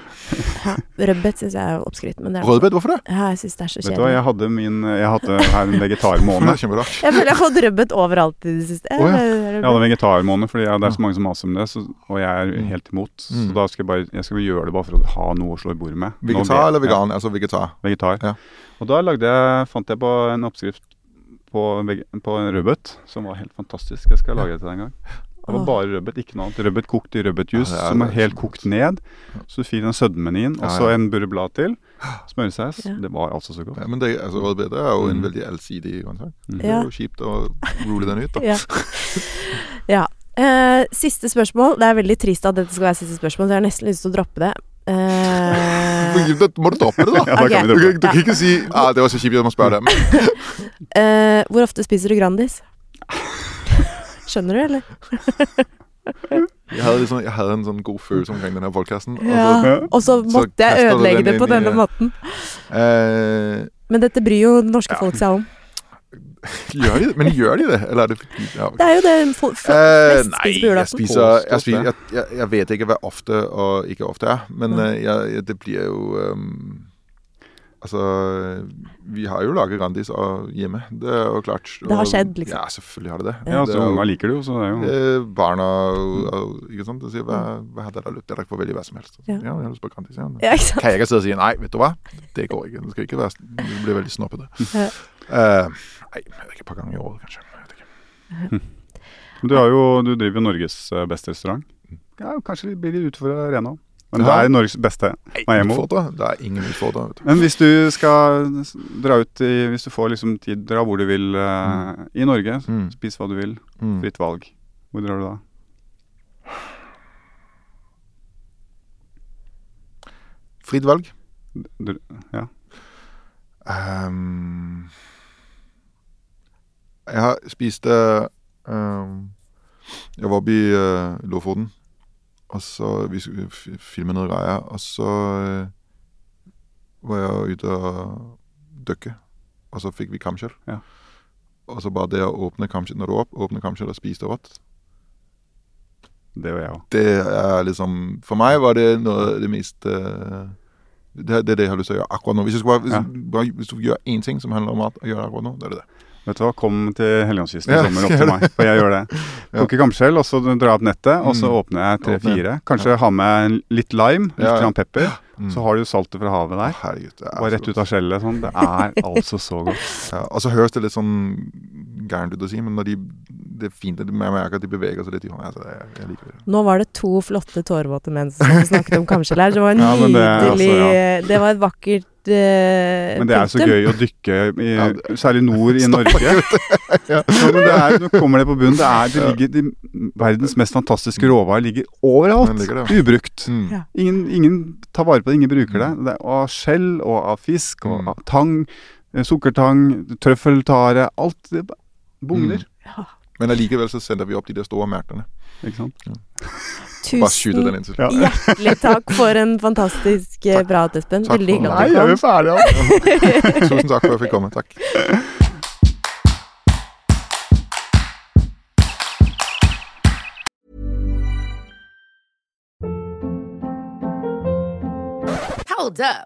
Rødbet syns jeg er oppskrytt, men det er Rødbet, hvorfor det? Ja, jeg syns det er så Vet du hva, jeg hadde min Jeg hadde her en Det vegetarmåned. er kjemperart. Jeg føler jeg har fått rødbet overalt i det siste. Oh, ja. Jeg hadde vegetarmåned jeg, det er så mange som maser om det, så, og jeg er Mm. helt imot. Mm. Så da skal jeg bare jeg skal gjøre det bare for å ha noe å slå i bordet med. Vegetar eller ja, vegan? Altså vegetar. vegetar. Ja. Og da lagde jeg, fant jeg på en oppskrift på, på en rødbet som var helt fantastisk. Jeg skal lage det til deg en gang. Det var bare rødbet, ikke noe annet. Rødbet kokt i rødbetjuice, Ja, som er helt kokt ned. Så du fikk den sødmen inn, og så en burblad til. Smørsaus. Ja. Det var altså så godt. Ja, men det, altså, rødbet er jo en Mm. veldig allsidig grønnsak. Mm. Det er jo kjipt å rule den ut, da. Ja. ja. Eh, siste spørsmål. Det er veldig trist at dette skal være siste spørsmål, så jeg har nesten lyst til å droppe det. Eh, Da må du droppe det, da. Ja, da Ok. kan Du, kan- du kan ikke si ah, 'det var så kjipt at man spør det'. Men eh, hvor ofte spiser du Grandis? Skjønner du, eller? jeg hadde, liksom, jeg hadde en sånn god følelse omkring denne podkasten. Ja. Og så måtte jeg ødelegge det på denne i- måten. Uh... Men dette bryr jo det norske Ja. folk seg om. Gjør de det? Men gjør de det? Eller er det ja. Det er jo det folk Eh, flest spiser på jeg julaften. spiser, jeg, spiser jeg, jeg, jeg vet ikke hva ofte og ikke ofte er, men jeg, jeg, det blir jo um, Altså, vi har jo laget Grandis Og hjemme, det er jo klart. Det har skjedd, liksom. Ja, selvfølgelig har det det. Ja, altså, Unga liker det jo, så det er jo Eh, barna og, og, ikke sant? De sier, hva, hva hadde dere lyst til? Dere får velge hva som helst. Ja. Ja, jeg har lyst på Grandis. Ja. Ja, ikke sant? Kan jeg ikke sidde og si nei, vet du hva? Det går ikke. Det skal ikke være Det blir veldig snoppete. Ja. Eh, nei, jeg vet ikke, et par ganger i året, kanskje. Jeg vet ikke. Du, har jo, du driver jo Norges eh, beste restaurant. Ja, Kanskje det blir litt utfor arena òg. Men det er Norges beste. Utfordrer? Det er ingen utfordrer. Men hvis du skal dra ut i Hvis du får liksom tid, dra hvor du vil mm. i Norge. Mm. Spis hva du vil. Mm. Fritt valg. Hvor drar du da? Fritt valg. Du, ja. Ehm, jeg har spist eh, ehm, Jeg var oppe i uh, Lofoten, og så vi filmet noen greier, og så uh, var jeg ute og dykket. og så fikk vi kamskjell. Ja. Og så bare det å åpne kamskjell når du opp, åpne kamskjell og spise det rått, Det gjør jeg òg. det er liksom For meg var det noe av det mest uh, det, det er det jeg har lyst til å gjøre akkurat nå. Hvis, jeg skal bare, hvis, Ja. du, bare, hvis du gjør én ting som handler om mat, og gjør det akkurat nå, det er det det. Vet du hva, kom til Helgelandskysten i Ja, sommer opp til meg, for jeg gjør det. Plukker kamskjell, og så drar jeg opp nettet, og så Mm. åpner jeg tre-fire. Kanskje ha med litt lime, litt Ja, ja. pepper. Mm. Så har du saltet fra havet der. herregud, det er Bare rett ut av skjellet. Sånn. Det er altså så godt. Ja, og så høres det litt sånn gærent ut å si, men når de, det er fint at de- jeg merker at de beveger seg litt i hånda. Jeg, jeg liker det. Nå var det to flotte tårevåte menn som snakket om kamskjell her. Det var Ja, men det altså, nydelig altså, Det var et vakkert Men det er så gøy å dykke, i, Ja, det- særlig nord i Norge. Ja, men det er, nå kommer det på bunnen. Det, er, det ligger, de, verdens mest fantastiske råvarer ligger overalt. Ligger. Ubrukt. Mm. Ingen, ingen tar vare på det, ingen bruker det. det er, av skjell og av fisk og Mm. av tang, eh, sukkertang, trøffeltare Alt det bugner. Men allikevel så sender vi opp de der store merkene. Ikke sant? Tusen inn Ja. hjertelig takk for en fantastisk takk. prat, Espen. Takk Veldig for- hyggelig Nei, at du jeg er kom. jo ferdig. Altså. Tusen takk for at jeg fikk komme. Takk. Hold up.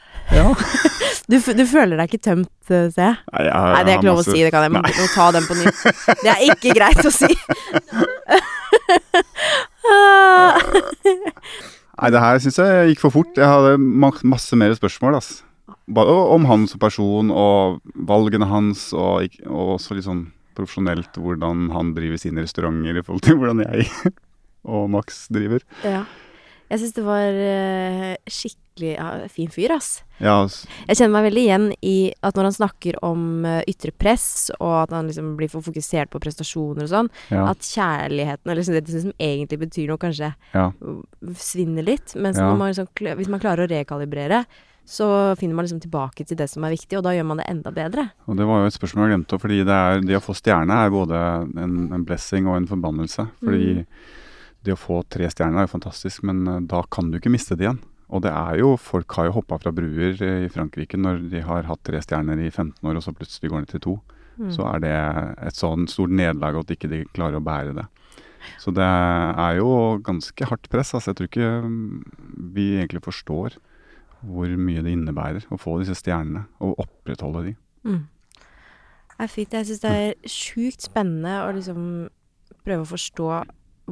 Ja. Du, du føler deg ikke tømt, eh, ser jeg? Nei, jeg, Nei, det er ikke lov å si, det kan jeg. Må ta den på nytt. Det er ikke greit å si. Nei, det her syns jeg gikk for fort. Jeg hadde masse mer spørsmål. ass. Bare om han som person og valgene hans, og, og også litt sånn profesjonelt hvordan han driver sine restauranter i forhold til hvordan jeg og Max driver. ja. Jeg syns det var eh, skikkelig ja, fin fyr, ass. Ja, ass. Jeg kjenner meg veldig igjen i at når han snakker om eh, ytre press, og at han liksom blir for fokusert på prestasjoner og sånn, ja, at kjærligheten, eller liksom det som egentlig betyr noe, kanskje ja. svinner litt. Mens Ja. man liksom, hvis man klarer å rekalibrere, så finner man liksom tilbake til det som er viktig, og da gjør man det enda bedre. Og det var jo et spørsmål jeg glemte, fordi det, er, det å få stjerne er både en, en blessing og en forbannelse. Fordi det å få tre stjerner er jo fantastisk, men eh, da kan du ikke miste det igjen. Og det er jo, folk har jo hoppa fra bruer eh, i Frankrike når de har hatt tre stjerner i 15 år, og så plutselig går ned til to. Så er det et sånn stort nederlag at ikke de klarer å bære det. Så det er jo ganske hardt press. Altså. Jeg tror ikke mm, vi egentlig forstår hvor mye det innebærer å få disse stjernene, og opprettholde de. Mm. Er fint. Jeg syns det er sjukt spennende å liksom prøve å forstå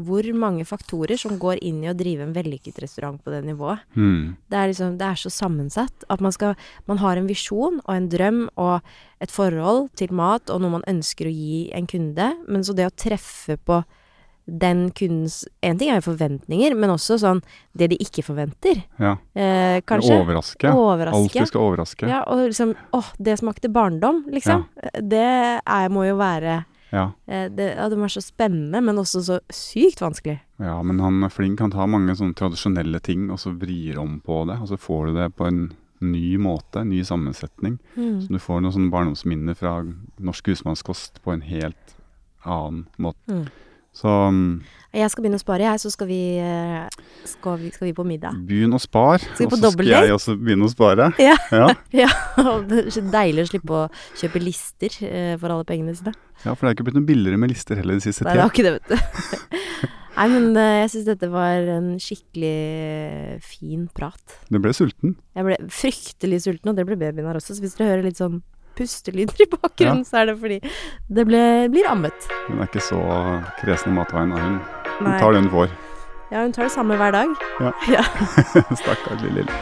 hvor mange faktorer som går inn i å drive en vellykket restaurant på det nivået. Mm. Det er liksom, det er så sammensatt at man skal Man har en visjon og en drøm og et forhold til mat og noe man ønsker å gi en kunde, men så det å treffe på den kundens En ting er jo forventninger, men også sånn det de ikke forventer. Ja. Eh, kanskje. Overraske. Overraske. Alltid skal overraske. Ja. Ja, og liksom Å, det smakte barndom, liksom. Det er, må jo være Ja. eh, det, ja, det var så spennende, men også så sykt vanskelig. Ja, men han er flink. Han tar mange sånne tradisjonelle ting og så vrir om på det. Og så får du det på en ny måte, ny sammensetning. Mm. Så du får noen sånne barndomsminner fra norsk husmannskost på en helt annen måte. Mm. Så mm, Jeg skal begynne å spare, jeg, så skal vi, eh, skal vi, skal vi på middag. begynn å spare. Og så skal jeg også begynne å spare. Ja. Ja. Ja, det er så deilig å slippe å kjøpe lister eh, for alle pengene sine. ja, for det er ikke blitt noe billigere med lister heller de siste Nei, det tida. ikke det, vet du. Nei, men eh, jeg syns dette var en skikkelig fin prat. Du ble sulten. Jeg ble fryktelig sulten, og det ble babyen her også. Så hvis dere hører litt sånn pustelyder i bakgrunnen, så er det fordi det ble, blir ammet. Hun er ikke så kresen i matveien. er Hun, hun Nei. tar det hun får. Ja, hun tar det samme hver dag. Ja. ja. Stakkars lille lille.